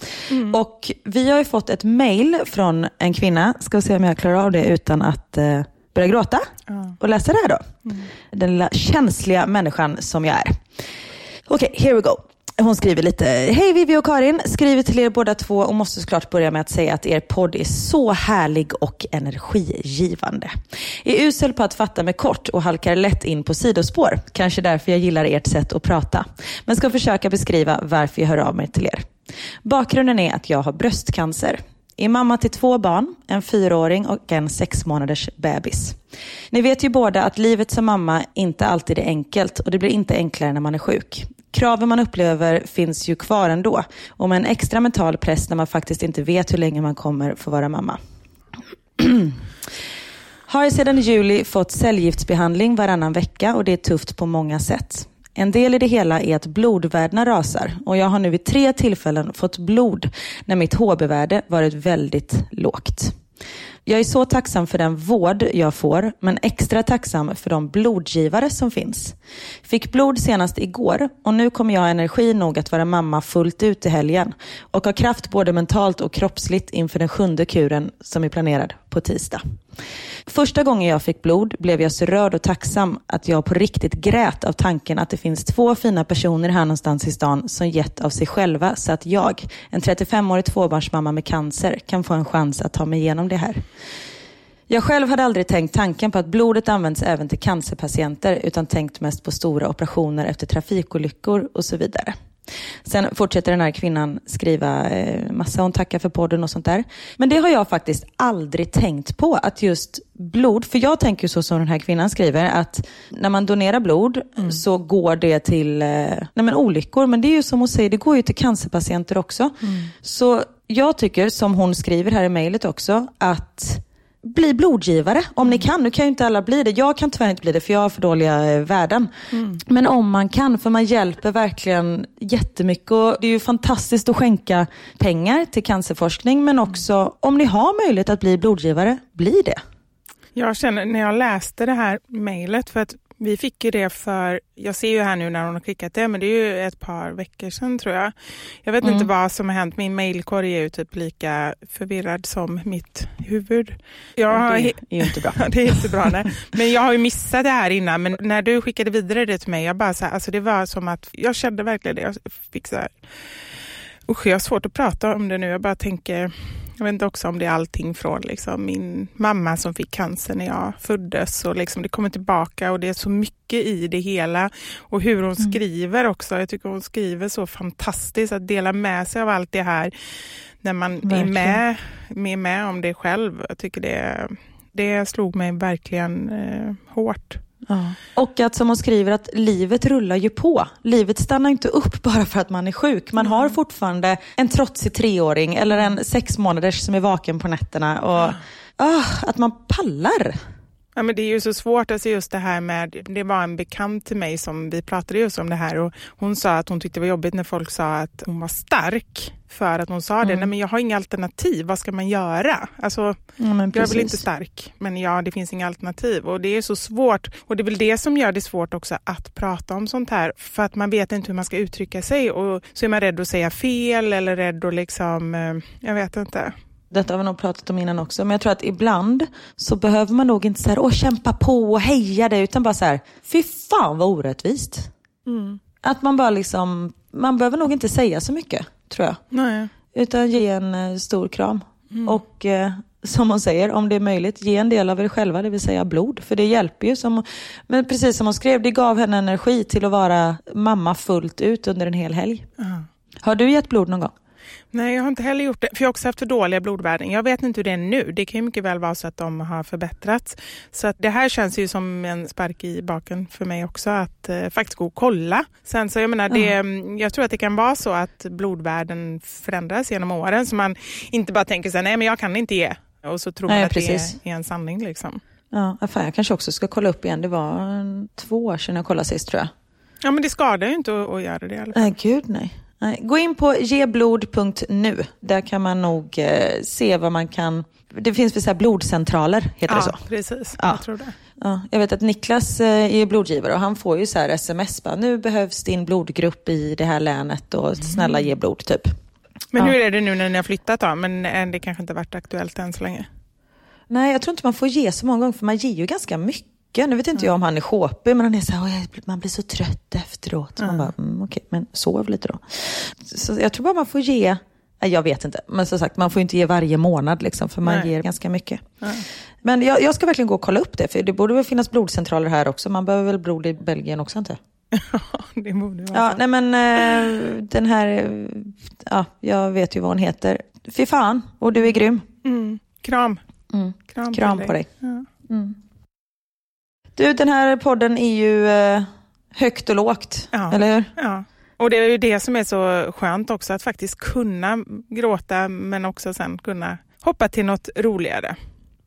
Speaker 2: Och Vi har ju fått ett mail från en kvinna. Ska se om jag klarar av det utan att eh, börja gråta. Och läsa det här då. Den lilla känsliga människan som jag är. Okej, here we go. Hon skriver lite, hej Vivi och Karin, skriver till er båda två och måste såklart börja med att säga att er podd är så härlig och energigivande. Är usel på att fatta mig kort och halkar lätt in på sidospår. Kanske därför jag gillar ert sätt att prata. Men ska försöka beskriva varför jag hör av mig till er. Bakgrunden är att jag har bröstcancer. Är mamma till två barn, en fyraåring och en sex månaders bebis. Ni vet ju båda att livet som mamma inte alltid är enkelt och det blir inte enklare när man är sjuk. Kraven man upplever finns ju kvar ändå och med en extra mental press när man faktiskt inte vet hur länge man kommer få vara mamma. (clears throat) Har sedan juli fått cellgiftsbehandling varannan vecka och det är tufft på många sätt. En del i det hela är att blodvärdena rasar och jag har nu vid tre tillfällen fått blod när mitt HB-värde varit väldigt lågt. Jag är så tacksam för den vård jag får, men extra tacksam för de blodgivare som finns. Fick blod senast igår och nu kommer jag ha energi nog att vara mamma fullt ut i helgen och ha kraft både mentalt och kroppsligt inför den sjunde kuren som är planerad på tisdag. Första gången jag fick blod blev jag så rörd och tacksam att jag på riktigt grät av tanken att det finns två fina personer här någonstans i stan som gett av sig själva så att jag, en 35-årig tvåbarnsmamma med cancer, kan få en chans att ta mig igenom det här. Jag själv hade aldrig tänkt tanken på att blodet används även till cancerpatienter utan tänkt mest på stora operationer efter trafikolyckor och så vidare. Sen fortsätter den här kvinnan skriva eh, massa, hon tackar för podden och sånt där. Men det har jag faktiskt aldrig tänkt på, att just blod, för jag tänker så som den här kvinnan skriver, att när man donerar blod mm. så går det till eh, nej men olyckor, men det är ju som hon säger, det går ju till cancerpatienter också. Mm. Så jag tycker, som hon skriver här i mejlet också, att bli blodgivare om ni kan. Nu kan ju inte alla bli det. Jag kan tyvärr inte bli det för jag har för dåliga eh, värden. Mm. Men om man kan, för man hjälper verkligen jättemycket. Och det är ju fantastiskt att skänka pengar till cancerforskning men också om ni har möjlighet att bli blodgivare, bli det.
Speaker 3: Jag känner när jag läste det här mejlet, för att vi fick ju det för, jag ser ju här nu när hon har skickat det, men det är ju ett par veckor sedan tror jag. Jag vet mm. inte vad som har hänt, min mejlkorg är ju typ lika förvirrad som mitt huvud.
Speaker 2: Jag, det är ju inte bra. (laughs)
Speaker 3: det är inte bra, nej. Men jag har ju missat det här innan, men när du skickade vidare det till mig, jag bara så här, alltså det var som att, jag kände verkligen det, jag fick så här, usch jag har svårt att prata om det nu, jag bara tänker jag vet inte också om det är allting från liksom min mamma som fick cancer när jag föddes och liksom det kommer tillbaka och det är så mycket i det hela. Och hur hon mm. skriver också. Jag tycker hon skriver så fantastiskt att dela med sig av allt det här när man är med, är med om det själv. Jag tycker det, det slog mig verkligen eh, hårt.
Speaker 2: Ja. Och att som hon skriver att livet rullar ju på. Livet stannar inte upp bara för att man är sjuk. Man har fortfarande en trotsig treåring eller en sex månaders som är vaken på nätterna. Och, oh, att man pallar.
Speaker 3: Ja, men det är ju så svårt, alltså just det här med, det var en bekant till mig som vi pratade just om det här och hon sa att hon tyckte det var jobbigt när folk sa att hon var stark för att hon sa mm. det. Nej men jag har inga alternativ, vad ska man göra? Alltså, ja, jag är väl inte stark, men ja det finns inga alternativ och det är så svårt och det är väl det som gör det svårt också att prata om sånt här för att man vet inte hur man ska uttrycka sig och så är man rädd att säga fel eller rädd att liksom, eh, jag vet inte.
Speaker 2: Detta har vi nog pratat om innan också, men jag tror att ibland så behöver man nog inte så kämpa på och heja det, utan bara så här, fy fan vad orättvist. Mm. Att man bara liksom, man behöver nog inte säga så mycket, tror jag.
Speaker 3: Nej.
Speaker 2: Utan ge en eh, stor kram. Mm. Och eh, som hon säger, om det är möjligt, ge en del av er själva, det vill säga blod. För det hjälper ju. Som, men precis som hon skrev, det gav henne energi till att vara mamma fullt ut under en hel helg. Uh. Har du gett blod någon gång?
Speaker 3: Nej, jag har inte heller gjort det. För jag har också haft för dåliga blodvärden. Jag vet inte hur det är nu. Det kan ju mycket väl vara så att de har förbättrats. Så att det här känns ju som en spark i baken för mig också att eh, faktiskt gå och kolla. Sen så jag menar, det, mm. jag tror att det kan vara så att blodvärden förändras genom åren. Så man inte bara tänker så här, nej men jag kan inte ge. Och så tror man att precis. det är en sanning liksom.
Speaker 2: Ja, fan, jag kanske också ska kolla upp igen. Det var två år sedan jag kollade sist tror jag.
Speaker 3: Ja, men det skadar ju inte att, att göra det i alla fall.
Speaker 2: Nej, gud nej. Gå in på geblod.nu. Där kan man nog eh, se vad man kan... Det finns väl blodcentraler, heter
Speaker 3: ja,
Speaker 2: det så?
Speaker 3: Precis. Ja, jag tror det.
Speaker 2: Ja, jag vet att Niklas eh, är blodgivare och han får ju så här sms. Bara, nu behövs din blodgrupp i det här länet och mm. snälla ge blod, typ.
Speaker 3: Men ja. hur är det nu när ni har flyttat då? Men eh, det kanske inte varit aktuellt än så länge?
Speaker 2: Nej, jag tror inte man får ge så många gånger, för man ger ju ganska mycket mycket. Nu vet inte mm. jag om han är sjåpig, men han är så här, man blir så trött efteråt. Mm. Man bara, mm, okej, okay, men sov lite då. Så jag tror bara man får ge, jag vet inte, men som sagt, man får inte ge varje månad liksom, för man nej. ger ganska mycket. Nej. Men jag, jag, ska verkligen gå och kolla upp det, för det borde väl finnas blodcentraler här också. Man behöver väl blod i Belgien också, inte?
Speaker 3: Ja, (laughs) det borde vara
Speaker 2: ja, nej men äh, den här, ja, jag vet ju vad hon heter. Fy fan, och du är grym.
Speaker 3: Mm. Kram.
Speaker 2: Mm. Kram, Kram på dig. På dig. Ja. Du, den här podden är ju eh, högt och lågt, ja. eller hur?
Speaker 3: Ja. Och det är ju det som är så skönt också, att faktiskt kunna gråta men också sen kunna hoppa till något roligare.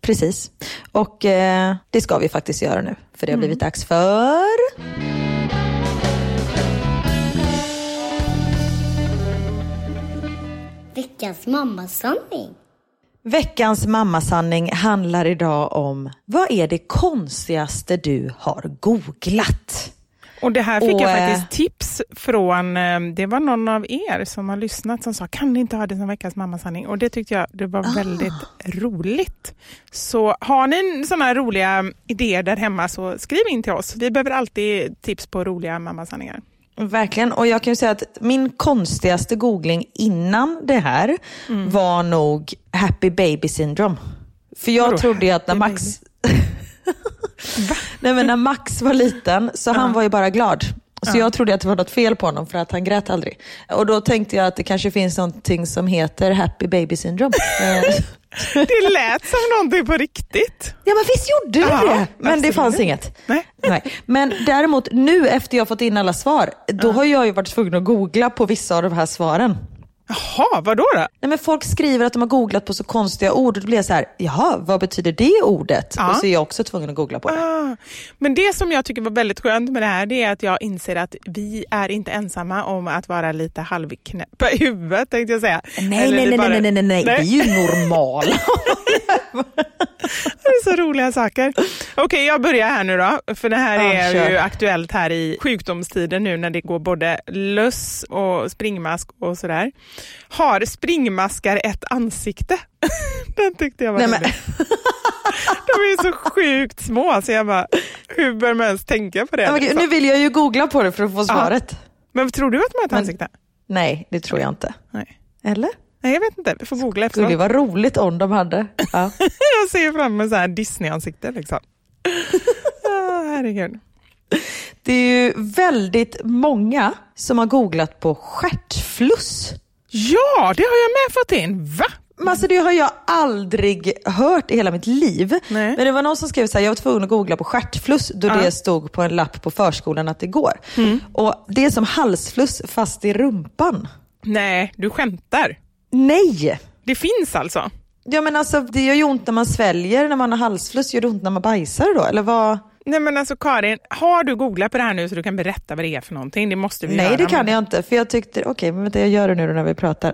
Speaker 2: Precis, och eh, det ska vi faktiskt göra nu, för det har blivit mm. dags för...
Speaker 6: Veckans mammasanning.
Speaker 2: Veckans mammasanning handlar idag om vad är det konstigaste du har googlat?
Speaker 3: Och det här fick
Speaker 2: Och,
Speaker 3: jag
Speaker 2: eh,
Speaker 3: faktiskt tips från, eh, det var någon av er som har lyssnat som sa, kan ni inte ha det som veckans mammasanning? Och det tyckte jag det var
Speaker 2: Ah.
Speaker 3: väldigt roligt. Så har ni sådana roliga idéer där hemma så skriv in till oss. Vi behöver alltid tips på roliga mammasanningar.
Speaker 2: Verkligen, och jag kan ju säga att min konstigaste googling innan det här
Speaker 3: Mm.
Speaker 2: var nog happy baby syndrome. För jag
Speaker 3: Vadå,
Speaker 2: trodde ju att när Max... (laughs) Nej, men när Max var liten så han var ju bara glad. Så jag trodde att det var något fel på honom för att han grät aldrig. Och då tänkte jag att det kanske finns någonting som heter happy baby syndrome. (laughs)
Speaker 3: Det lät som någonting på riktigt.
Speaker 2: Ja men visst gjorde det
Speaker 3: Ja,
Speaker 2: det. Men det
Speaker 3: absolut.
Speaker 2: fanns inget.
Speaker 3: Nej.
Speaker 2: Nej. Men däremot nu efter jag fått in alla svar, då har jag ju varit tvungen att googla på vissa av de här svaren.
Speaker 3: Jaha, vadå då?
Speaker 2: Nej, men folk skriver att de har googlat på så konstiga ord och då blir jag så här, jaha, vad betyder det ordet?
Speaker 3: Ja.
Speaker 2: Och så är jag också tvungen att googla på det.
Speaker 3: Ah, men det som jag tycker var väldigt skönt med det här det är att jag inser att vi är inte ensamma om att vara lite halvknäppa i huvudet tänkte jag säga.
Speaker 2: Nej, nej, nej,
Speaker 3: bara-
Speaker 2: nej, nej, nej, nej, vi är ju normala. (laughs)
Speaker 3: Det är så roliga saker. Okej, jag börjar här nu då. För det här
Speaker 2: Ja,
Speaker 3: är
Speaker 2: kör.
Speaker 3: ju aktuellt här i sjukdomstiden nu när det går både löss och springmask och sådär. Har springmaskar ett ansikte? (laughs) Den tyckte jag var
Speaker 2: Nej, men-.
Speaker 3: De är ju så sjukt små så jag bara, hur bör man ens tänka på det?
Speaker 2: Ja,
Speaker 3: liksom?
Speaker 2: nu vill jag ju googla på det för att få svaret.
Speaker 3: Men tror du att de har ett
Speaker 2: Men-
Speaker 3: ansikte?
Speaker 2: Nej, det tror jag inte.
Speaker 3: Nej.
Speaker 2: Eller?
Speaker 3: Nej, jag vet inte. Vi får googla
Speaker 2: Det skulle
Speaker 3: efteråt.
Speaker 2: vara roligt om de hade. Ja. (laughs)
Speaker 3: Jag ser fram emot så här Disney-ansikte liksom. (laughs) Ah, herregud.
Speaker 2: Det är ju väldigt många som har googlat på stjärtfluss.
Speaker 3: Ja, det har jag med fått in. Va?
Speaker 2: Men alltså det har jag aldrig hört i hela mitt liv.
Speaker 3: Nej.
Speaker 2: Men det var någon som skrev så här, jag var tvungen att googla på stjärtfluss då
Speaker 3: Ja.
Speaker 2: det stod på en lapp på förskolan att det går. Och det är som halsfluss fast i rumpan.
Speaker 3: Nej, du skämtar.
Speaker 2: Nej!
Speaker 3: Det finns alltså?
Speaker 2: Ja men alltså det gör ju ont när man sväljer när man har halsfluss. Gör det ont när man bajsar då? Eller vad?
Speaker 3: Nej men alltså Karin, har du googlat på det här nu så du kan berätta vad det är för någonting? Det måste vi
Speaker 2: Nej
Speaker 3: göra.
Speaker 2: det kan jag inte. För jag tyckte, okej men vänta jag gör det nu då när vi pratar.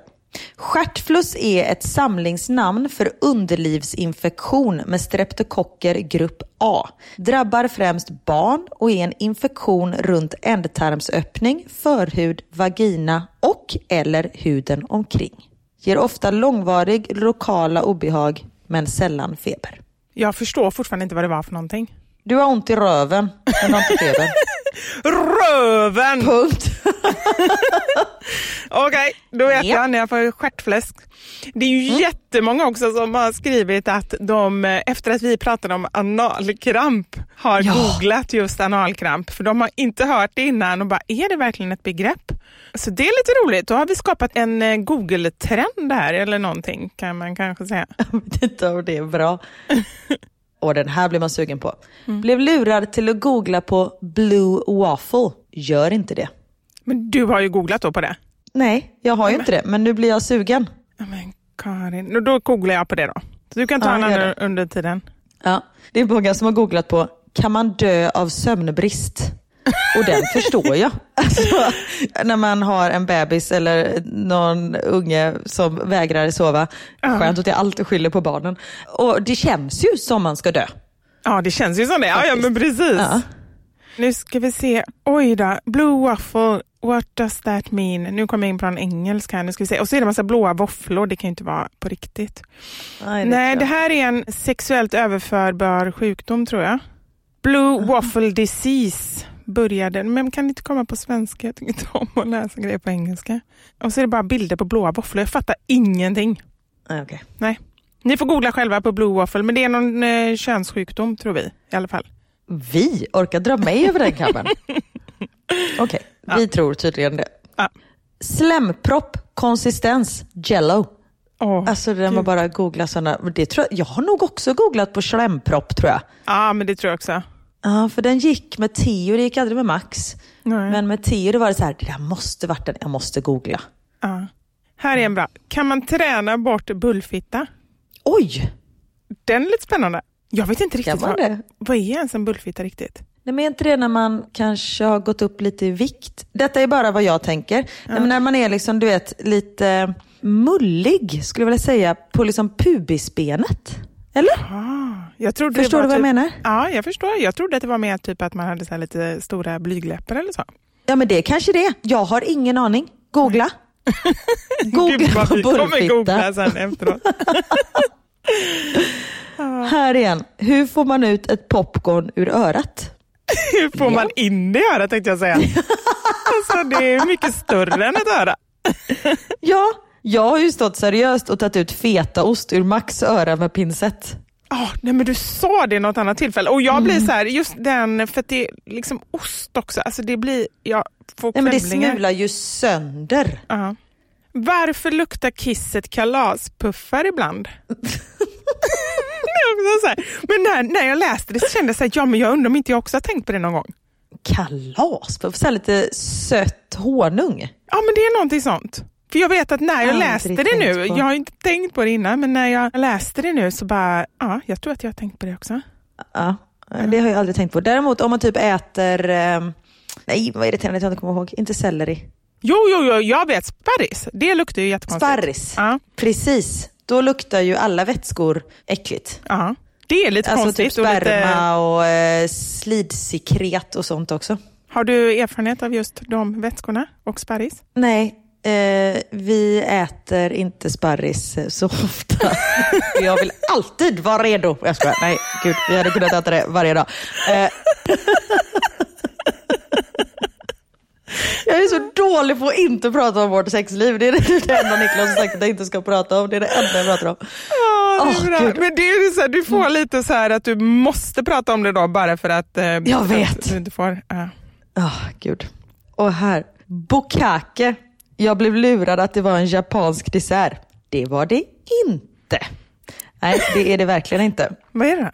Speaker 2: Stjärtfluss är ett samlingsnamn för underlivsinfektion med streptokocker grupp A. Drabbar främst barn och är en infektion runt ändtarmsöppning, förhud, vagina och eller huden omkring. Ger ofta långvarig lokala obehag men sällan feber.
Speaker 3: Jag förstår fortfarande inte vad det var för någonting.
Speaker 2: Du har ont i röven men du har inte feber.
Speaker 3: Röven!
Speaker 2: Punkt. (laughs)
Speaker 3: Okej, då vet
Speaker 2: Ja.
Speaker 3: jag när jag får stjärtfläsk. Det är ju
Speaker 2: Mm.
Speaker 3: jättemånga också som har skrivit att de, efter att vi pratade om analkramp, har
Speaker 2: Ja.
Speaker 3: googlat just analkramp. För de har inte hört det innan och bara, är det verkligen ett begrepp? Så det är lite roligt. Då har vi skapat en eh, Google-trend här, eller någonting kan man kanske säga. (laughs)
Speaker 2: Jag vet inte om det är bra. Och den här blir man sugen på. Blev lurad till att googla på Blue Waffle. Gör inte det.
Speaker 3: Men du har ju googlat då på det.
Speaker 2: Nej, jag har ju inte det. Men nu blir jag sugen.
Speaker 3: Men Karin, då googlar jag på det då. Så du kan ta
Speaker 2: Ja,
Speaker 3: en annan under tiden.
Speaker 2: Ja. Det är många som har googlat på kan man dö av sömnbrist? Och den förstår jag. (laughs) Alltså, när man har en bebis eller någon unge som vägrar sova. Skönt att jag alltid skyller på barnen. Och det känns ju som man ska dö.
Speaker 3: Ja, det känns ju som det. Ja, ja men precis.
Speaker 2: Ja.
Speaker 3: Nu ska vi se. Oj då. Blue waffle. What does that mean? Nu kommer jag in på en engelska. här. Nu ska vi se. Och så är det en massa blåa våfflor. Det kan ju inte vara på riktigt.
Speaker 2: Nej,
Speaker 3: Nej,
Speaker 2: tror
Speaker 3: det här är en sexuellt överförbar sjukdom tror jag. Blue waffle disease började, men kan inte komma på svenska. Jag tycker inte om att läsa grejer på engelska. Och så är det bara bilder på blåa våfflor. Jag fattar ingenting.
Speaker 2: Nej, okej.
Speaker 3: Nej. Ni får googla själva på blue waffle, men det är någon eh, könssjukdom tror vi i alla fall.
Speaker 2: Vi orkar dra mig över den kammen. (laughs) Okej, vi tror tydligen det.
Speaker 3: Ja.
Speaker 2: Slempropp, konsistens, jello.
Speaker 3: Åh,
Speaker 2: Alltså den var
Speaker 3: Gud.
Speaker 2: bara googla sådana. Det tror jag, jag har nog också googlat på slempropp tror jag.
Speaker 3: Ja, men det tror jag också.
Speaker 2: Ja, för den gick med Tio, det gick aldrig med Max.
Speaker 3: Nej.
Speaker 2: Men med Tio då var det så här, det där måste varit den, jag måste googla.
Speaker 3: Ja. Här är en bra. Kan man träna bort bullfitta?
Speaker 2: Oj!
Speaker 3: Den är lite spännande. Jag vet inte riktigt vad,
Speaker 2: det?
Speaker 3: vad är ens en bullfitta riktigt?
Speaker 2: Nej, men är inte det när man kanske har gått upp lite i vikt? Detta är bara vad jag tänker. Men när man är liksom, du vet, lite mullig, skulle jag vilja säga, på liksom pubisbenet. Eller?
Speaker 3: Jag trodde
Speaker 2: Förstår du vad jag
Speaker 3: typ,
Speaker 2: menar?
Speaker 3: Ja, jag förstår. Jag trodde att det var mer typ att man hade så lite stora blygläppar eller så.
Speaker 2: Ja men det är kanske det. Jag har ingen aning. Googla. (laughs) Googla på
Speaker 3: kommer googla
Speaker 2: bullfitta.
Speaker 3: sen efteråt. (laughs)
Speaker 2: Här igen. Hur får man ut ett popcorn ur örat? (laughs)
Speaker 3: Hur får man in det i örat tänkte jag säga. alltså, det är mycket större än ett öra.
Speaker 2: Ja, jag har ju stått seriöst och tagit ut fetaost ur Max öra med pincett.
Speaker 3: Ah, nej men du sa det något annat tillfälle och jag blir
Speaker 2: Mm.
Speaker 3: så här, just den, för att det är liksom ost också, alltså det blir, jag får
Speaker 2: Nej, men det smular ju sönder.
Speaker 3: Ja. Varför luktar kisset kalaspuffar ibland? (laughs) Men när, när jag läste det så kände jag så här, ja men jag undrar om inte jag också har tänkt på det någon gång.
Speaker 2: Kalas, så här lite sött honung.
Speaker 3: Ja men det är någonting sånt. För jag vet att när jag läste det nu,
Speaker 2: på.
Speaker 3: jag har inte tänkt på det innan, men när jag läste det nu så bara, ja jag tror att jag har tänkt på det också.
Speaker 2: Ja, det har jag aldrig tänkt på. Däremot om man typ äter, eh, nej vad irriterande att jag inte kommer ihåg, inte selleri.
Speaker 3: Jo, jo, jo, jag vet sparris. Det luktar ju jättekonstigt.
Speaker 2: Sparris,
Speaker 3: Ja,
Speaker 2: precis. Då luktar ju alla vätskor äckligt.
Speaker 3: ja. Det är lite
Speaker 2: Alltså
Speaker 3: konstigt.
Speaker 2: typ
Speaker 3: och lite...
Speaker 2: sperma och eh, slidsekret och sånt också.
Speaker 3: Har du erfarenhet av just de vätskorna och sparris?
Speaker 2: Nej, eh, vi äter inte sparris eh, så ofta. (laughs) jag vill alltid vara redo. Jag skojar, nej gud, vi hade kunnat äta det varje dag. Eh, jag är så dålig på att inte prata om vårt sexliv. Det är det enda Niklas har sagt att jag inte ska prata om. Det är det enda jag pratar om.
Speaker 3: Ja, det.
Speaker 2: Gud.
Speaker 3: Men det är ju så här, du får lite så här att du måste prata om det då bara för att eh,
Speaker 2: Jag vet.
Speaker 3: Att du inte får. Ja.
Speaker 2: Oh, gud. Och här, bukake. Jag blev lurad att det var en japansk dessert. Det var det inte. Nej, det är det verkligen inte.
Speaker 3: Vad är det?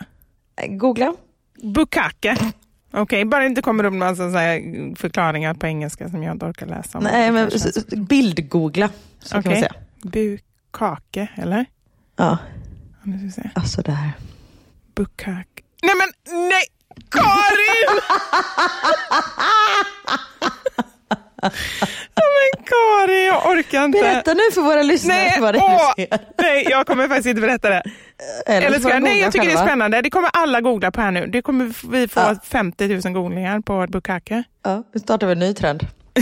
Speaker 2: Googla.
Speaker 3: Bukake. Okej, bara inte kommer upp här förklaringar på engelska som jag inte orkar läsa. om.
Speaker 2: Nej, men
Speaker 3: Det
Speaker 2: bildgoogla. Så kan man säga.
Speaker 3: Bukake, eller?
Speaker 2: Ja,
Speaker 3: Ja, Nu ska vi se.
Speaker 2: alltså det här.
Speaker 3: Bukake. Nej men nej! Karin! (laughs) ja, men Karin, jag orkar inte.
Speaker 2: Berätta nu för våra lyssnare
Speaker 3: Nej,
Speaker 2: vad det är
Speaker 3: åh,
Speaker 2: du ser.
Speaker 3: nej, jag kommer faktiskt inte berätta det. Eller
Speaker 2: så
Speaker 3: ska jag? Nej, jag tycker det är
Speaker 2: själva.
Speaker 3: spännande. Det kommer alla googla på här nu. Det kommer vi få
Speaker 2: Ja.
Speaker 3: 50 000 googlingar på bukake.
Speaker 2: Ja, nu startar vi en ny trend. (laughs)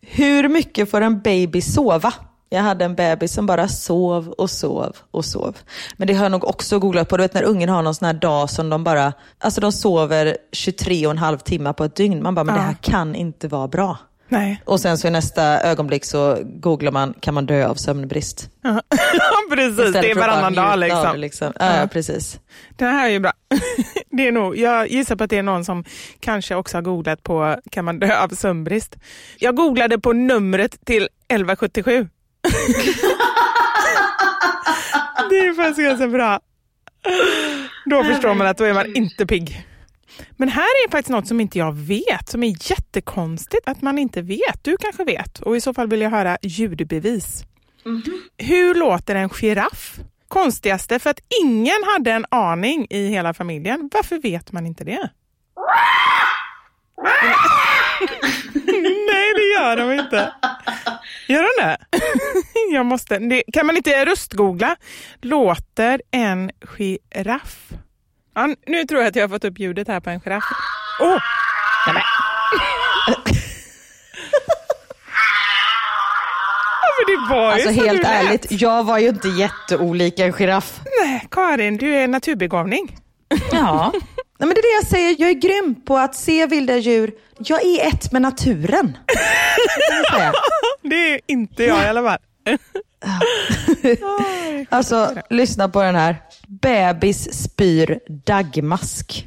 Speaker 2: Hur mycket får en baby sova? Jag hade en bebis som bara sov och sov och sov. Men det har jag nog också googlat på. Du vet när ungen har någon sån här dag som de bara, alltså de sover 23 och en halv timme på ett dygn. Man bara, men
Speaker 3: Ja.
Speaker 2: det här kan inte vara bra.
Speaker 3: Nej,
Speaker 2: Och sen så i nästa ögonblick så googlar man, kan man dö av sömnbrist?
Speaker 3: ja, (laughs) precis.
Speaker 2: Istället
Speaker 3: Det är varannan dag
Speaker 2: av
Speaker 3: liksom.
Speaker 2: det, liksom. Ja, ja, precis.
Speaker 3: Den här är ju bra. (laughs) Det är nog, jag gissar på att det är någon som kanske också har googlat på kan man dö av sömnbrist. Jag googlade på numret till 1177. (laughs) det är faktiskt ganska bra. Då förstår man att då är man inte pigg. Men här är faktiskt något som inte jag vet, som är jättekonstigt att man inte vet. Du kanske vet och i så fall vill jag höra ljudbevis. Hur låter en giraff? Konstigaste för att ingen hade en aning i hela familjen. Varför vet man inte det? (laughs) Nej, det gör de inte. Gör de det? (laughs) Jag måste. Det, kan man inte röstgoogla? Låter en giraff? Ja, nu tror jag att jag har fått upp ljudet här på en giraff. Åh! Nej, men. (laughs) Ja, men det var ju
Speaker 2: Alltså helt
Speaker 3: lät.
Speaker 2: ärligt, jag var ju inte jätteolik en giraff.
Speaker 3: Nej, Karin, du är naturbegåvning.
Speaker 2: Ja. (laughs) Nej, men det är det jag säger, jag är grym på att se vilda djur. Jag är ett med naturen.
Speaker 3: Det är inte jag i alla fall. (laughs)
Speaker 2: Alltså, lyssna på den här. Bebis spyr dagmask.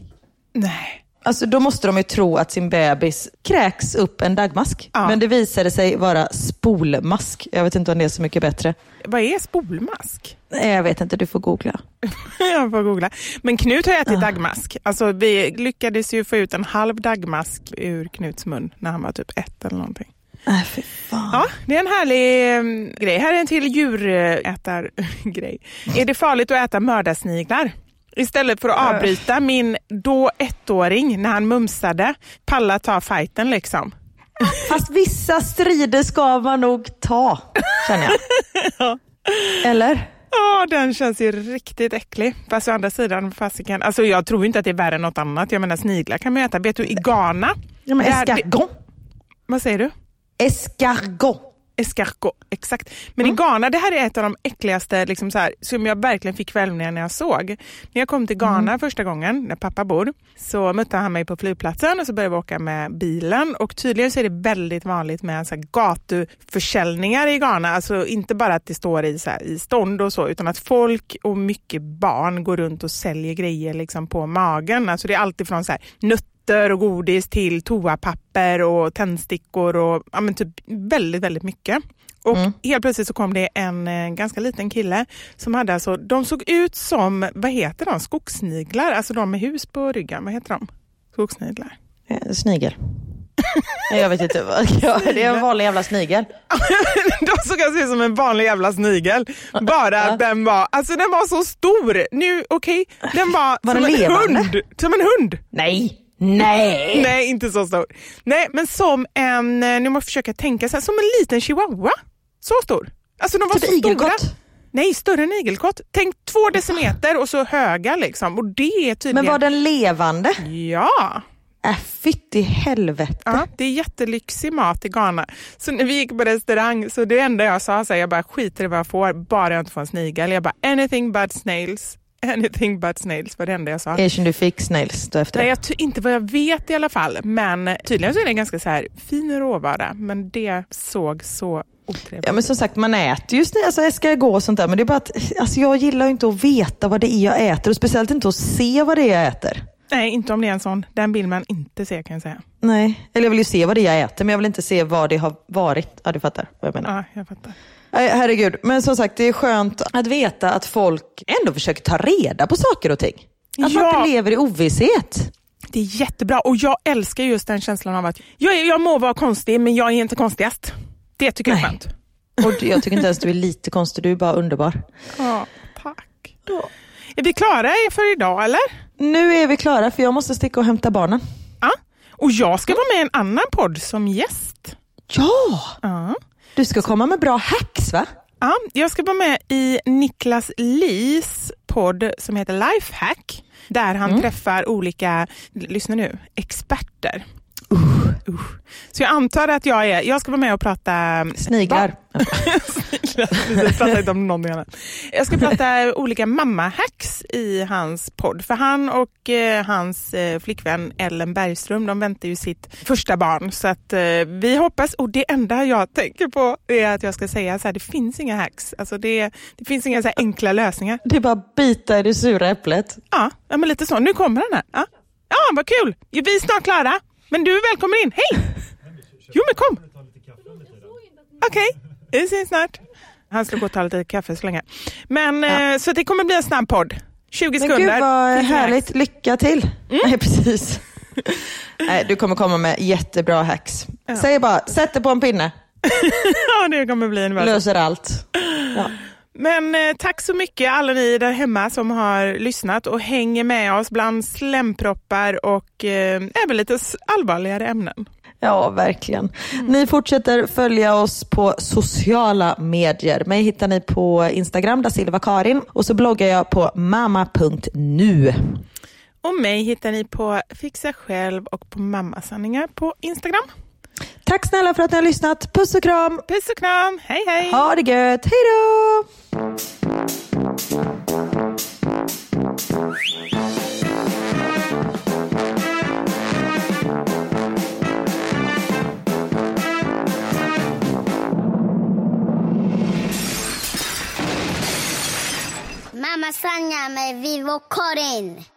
Speaker 3: Nej.
Speaker 2: Alltså då måste de ju tro att sin bebis kräks upp en dagmask.
Speaker 3: Ja.
Speaker 2: Men det visade sig vara spolmask. Jag vet inte om det är så mycket bättre.
Speaker 3: Vad är spolmask?
Speaker 2: Nej, Jag vet inte, du får googla. (laughs)
Speaker 3: Jag får googla. Men Knut har ätit dagmask. Alltså, vi lyckades ju få ut en halv dagmask ur Knuts mun när han var typ ett eller någonting.
Speaker 2: Nej, fy fan.
Speaker 3: Ja, det är en härlig eh, grej. Här är en till djurätargrej. (laughs) Är det farligt att äta mördarsniglar? Istället för att avbryta min då ettåring när han mumsade, palla ta fighten liksom. (laughs)
Speaker 2: Fast vissa strider ska man nog ta, känner jag. (laughs) Eller?
Speaker 3: Ja, den känns ju riktigt äcklig. Fast å andra sidan, fasiken, alltså jag tror inte att det är värre än något annat. Jag menar sniglar kan man äta. Vet du, i Ghana.
Speaker 2: Ja, men escargot.
Speaker 3: Vad säger du?
Speaker 2: Escargot.
Speaker 3: Escargot, exakt. Men i Ghana, det här är ett av de äckligaste liksom så här, som jag verkligen fick kvällningar när jag såg. När jag kom till Ghana första gången, där pappa bor, så mötte han mig på flygplatsen och så började vi åka med bilen. Och tydligen så är det väldigt vanligt med så här gatuförsäljningar i Ghana. Alltså inte bara att det står i, så här, i stånd och så, utan att folk och mycket barn går runt och säljer grejer liksom på magen. Alltså det är alltid från så här, nötter och godis till toapapper och tändstickor och ja, men typ väldigt, väldigt mycket. Och helt plötsligt så kom det en eh, ganska liten kille som hade alltså, de såg ut som, vad heter de, skogssniglar, alltså de med hus på ryggen, vad heter de? Skogssniglar.
Speaker 2: Eh, Snigel. (laughs) Jag vet inte. vad- (laughs) Ja, det är en vanlig jävla snigel. (laughs)
Speaker 3: de såg alltså ut som en vanlig jävla snigel. Bara att den var, alltså den var så stor. Nu, okej, den var,
Speaker 2: Var
Speaker 3: som en
Speaker 2: levande?
Speaker 3: hund. Som en hund.
Speaker 2: Nej. Nej. (laughs)
Speaker 3: Nej, inte så stor. Nej, men som en, eh, nu måste jag försöka tänka så här, som en liten chihuahua. Så stor. Alltså de var
Speaker 2: Typ
Speaker 3: så stora.
Speaker 2: igelkott.
Speaker 3: Nej, större än igelkott. Tänk två decimeter och så höga liksom. Och det är tydligen...
Speaker 2: Men var den levande?
Speaker 3: Ja.
Speaker 2: Äh, fytt i helvete.
Speaker 3: Ja, det är jättelyxig mat i Ghana. Så när vi gick på restaurang så det enda jag sa, så här, jag bara skiter i vad jag får, bara jag inte får en snigel. Jag bara anything but snails. (laughs) Anything but snails var det enda jag sa.
Speaker 2: Asian du fick snails då efter
Speaker 3: Nej, jag inte vad jag vet i alla fall. Men tydligen så är det en ganska så här fin råvara. Men det såg så otrevligt
Speaker 2: Ja men som sagt man äter ju sni- alltså escargot och sånt där men det är bara att alltså, jag gillar inte att veta vad det är jag äter och speciellt inte att se vad det är jag äter.
Speaker 3: Nej, inte om det är en sån. Den vill man inte se kan jag säga.
Speaker 2: Nej, eller jag vill ju se vad det är jag äter men jag vill inte se vad det har varit. Ja du fattar vad jag menar.
Speaker 3: Ja, jag fattar.
Speaker 2: Herregud, men som sagt det är skönt att veta att folk ändå försöker ta reda på saker och ting. Att man
Speaker 3: Ja.
Speaker 2: inte lever i ovisshet.
Speaker 3: Det är jättebra och jag älskar just den känslan av att jag, jag må vara konstig men jag är inte konstigast. Det tycker jag är skönt.
Speaker 2: Och jag tycker inte ens du är lite konstig, du är bara underbar.
Speaker 3: Ja, tack. Är vi klara för idag eller?
Speaker 2: Nu är vi klara för jag måste sticka och hämta barnen.
Speaker 3: Ja. Och jag ska vara med i en annan podd som gäst.
Speaker 2: Ja!
Speaker 3: Ja.
Speaker 2: Du ska komma med bra hacks va?
Speaker 3: Ja, jag ska vara med i Niklas Lis podd som heter Lifehack. Där han träffar olika, lyssna nu, experter. Usch. Så jag antar att jag är, jag ska vara med och prata
Speaker 2: Sniglar.
Speaker 3: Jag pratar inte om någonting annat. Jag ska prata olika mamma-hacks i hans podd. För han och eh, hans eh, flickvän Ellen Bergström, de väntar ju sitt första barn. Så att eh, vi hoppas, och det enda jag tänker på är att jag ska säga så här, det finns inga hacks. Alltså det, det finns inga så enkla lösningar.
Speaker 2: Det är bara bita i det sura äpplet.
Speaker 3: Ja, ja men lite så. Nu kommer den här. Ja, ja vad kul. Vi är snart klara. Men du är välkommen in. Hej! Jo men kom. Okej, vi ses snart. Han ska gå och ta lite kaffe så länge. Men eh, så det kommer bli en snabb podd. 20
Speaker 2: Men
Speaker 3: sekunder.
Speaker 2: gud vad härligt, lycka till. Nej precis. Nej, du kommer komma med jättebra hacks. Säg bara, sätt det på en pinne, (laughs)
Speaker 3: Ja, det kommer bli en
Speaker 2: löser allt. Ja.
Speaker 3: Men eh, tack så mycket alla ni där hemma som har lyssnat och hänger med oss bland slemproppar och eh, även lite allvarligare ämnen.
Speaker 2: Ja, verkligen. Ni fortsätter följa oss på sociala medier. Mig hittar ni på Instagram, da Silva Karin. Och så bloggar jag på mamma.nu.
Speaker 3: Och mig hittar ni på Fixa själv och på Mammasanningar på Instagram.
Speaker 2: Tack snälla för att ni har lyssnat. Puss och kram.
Speaker 3: Puss och kram, hej hej!
Speaker 2: Ha det gött. Hej då!
Speaker 6: Mamma Sanja med Vivo Karin.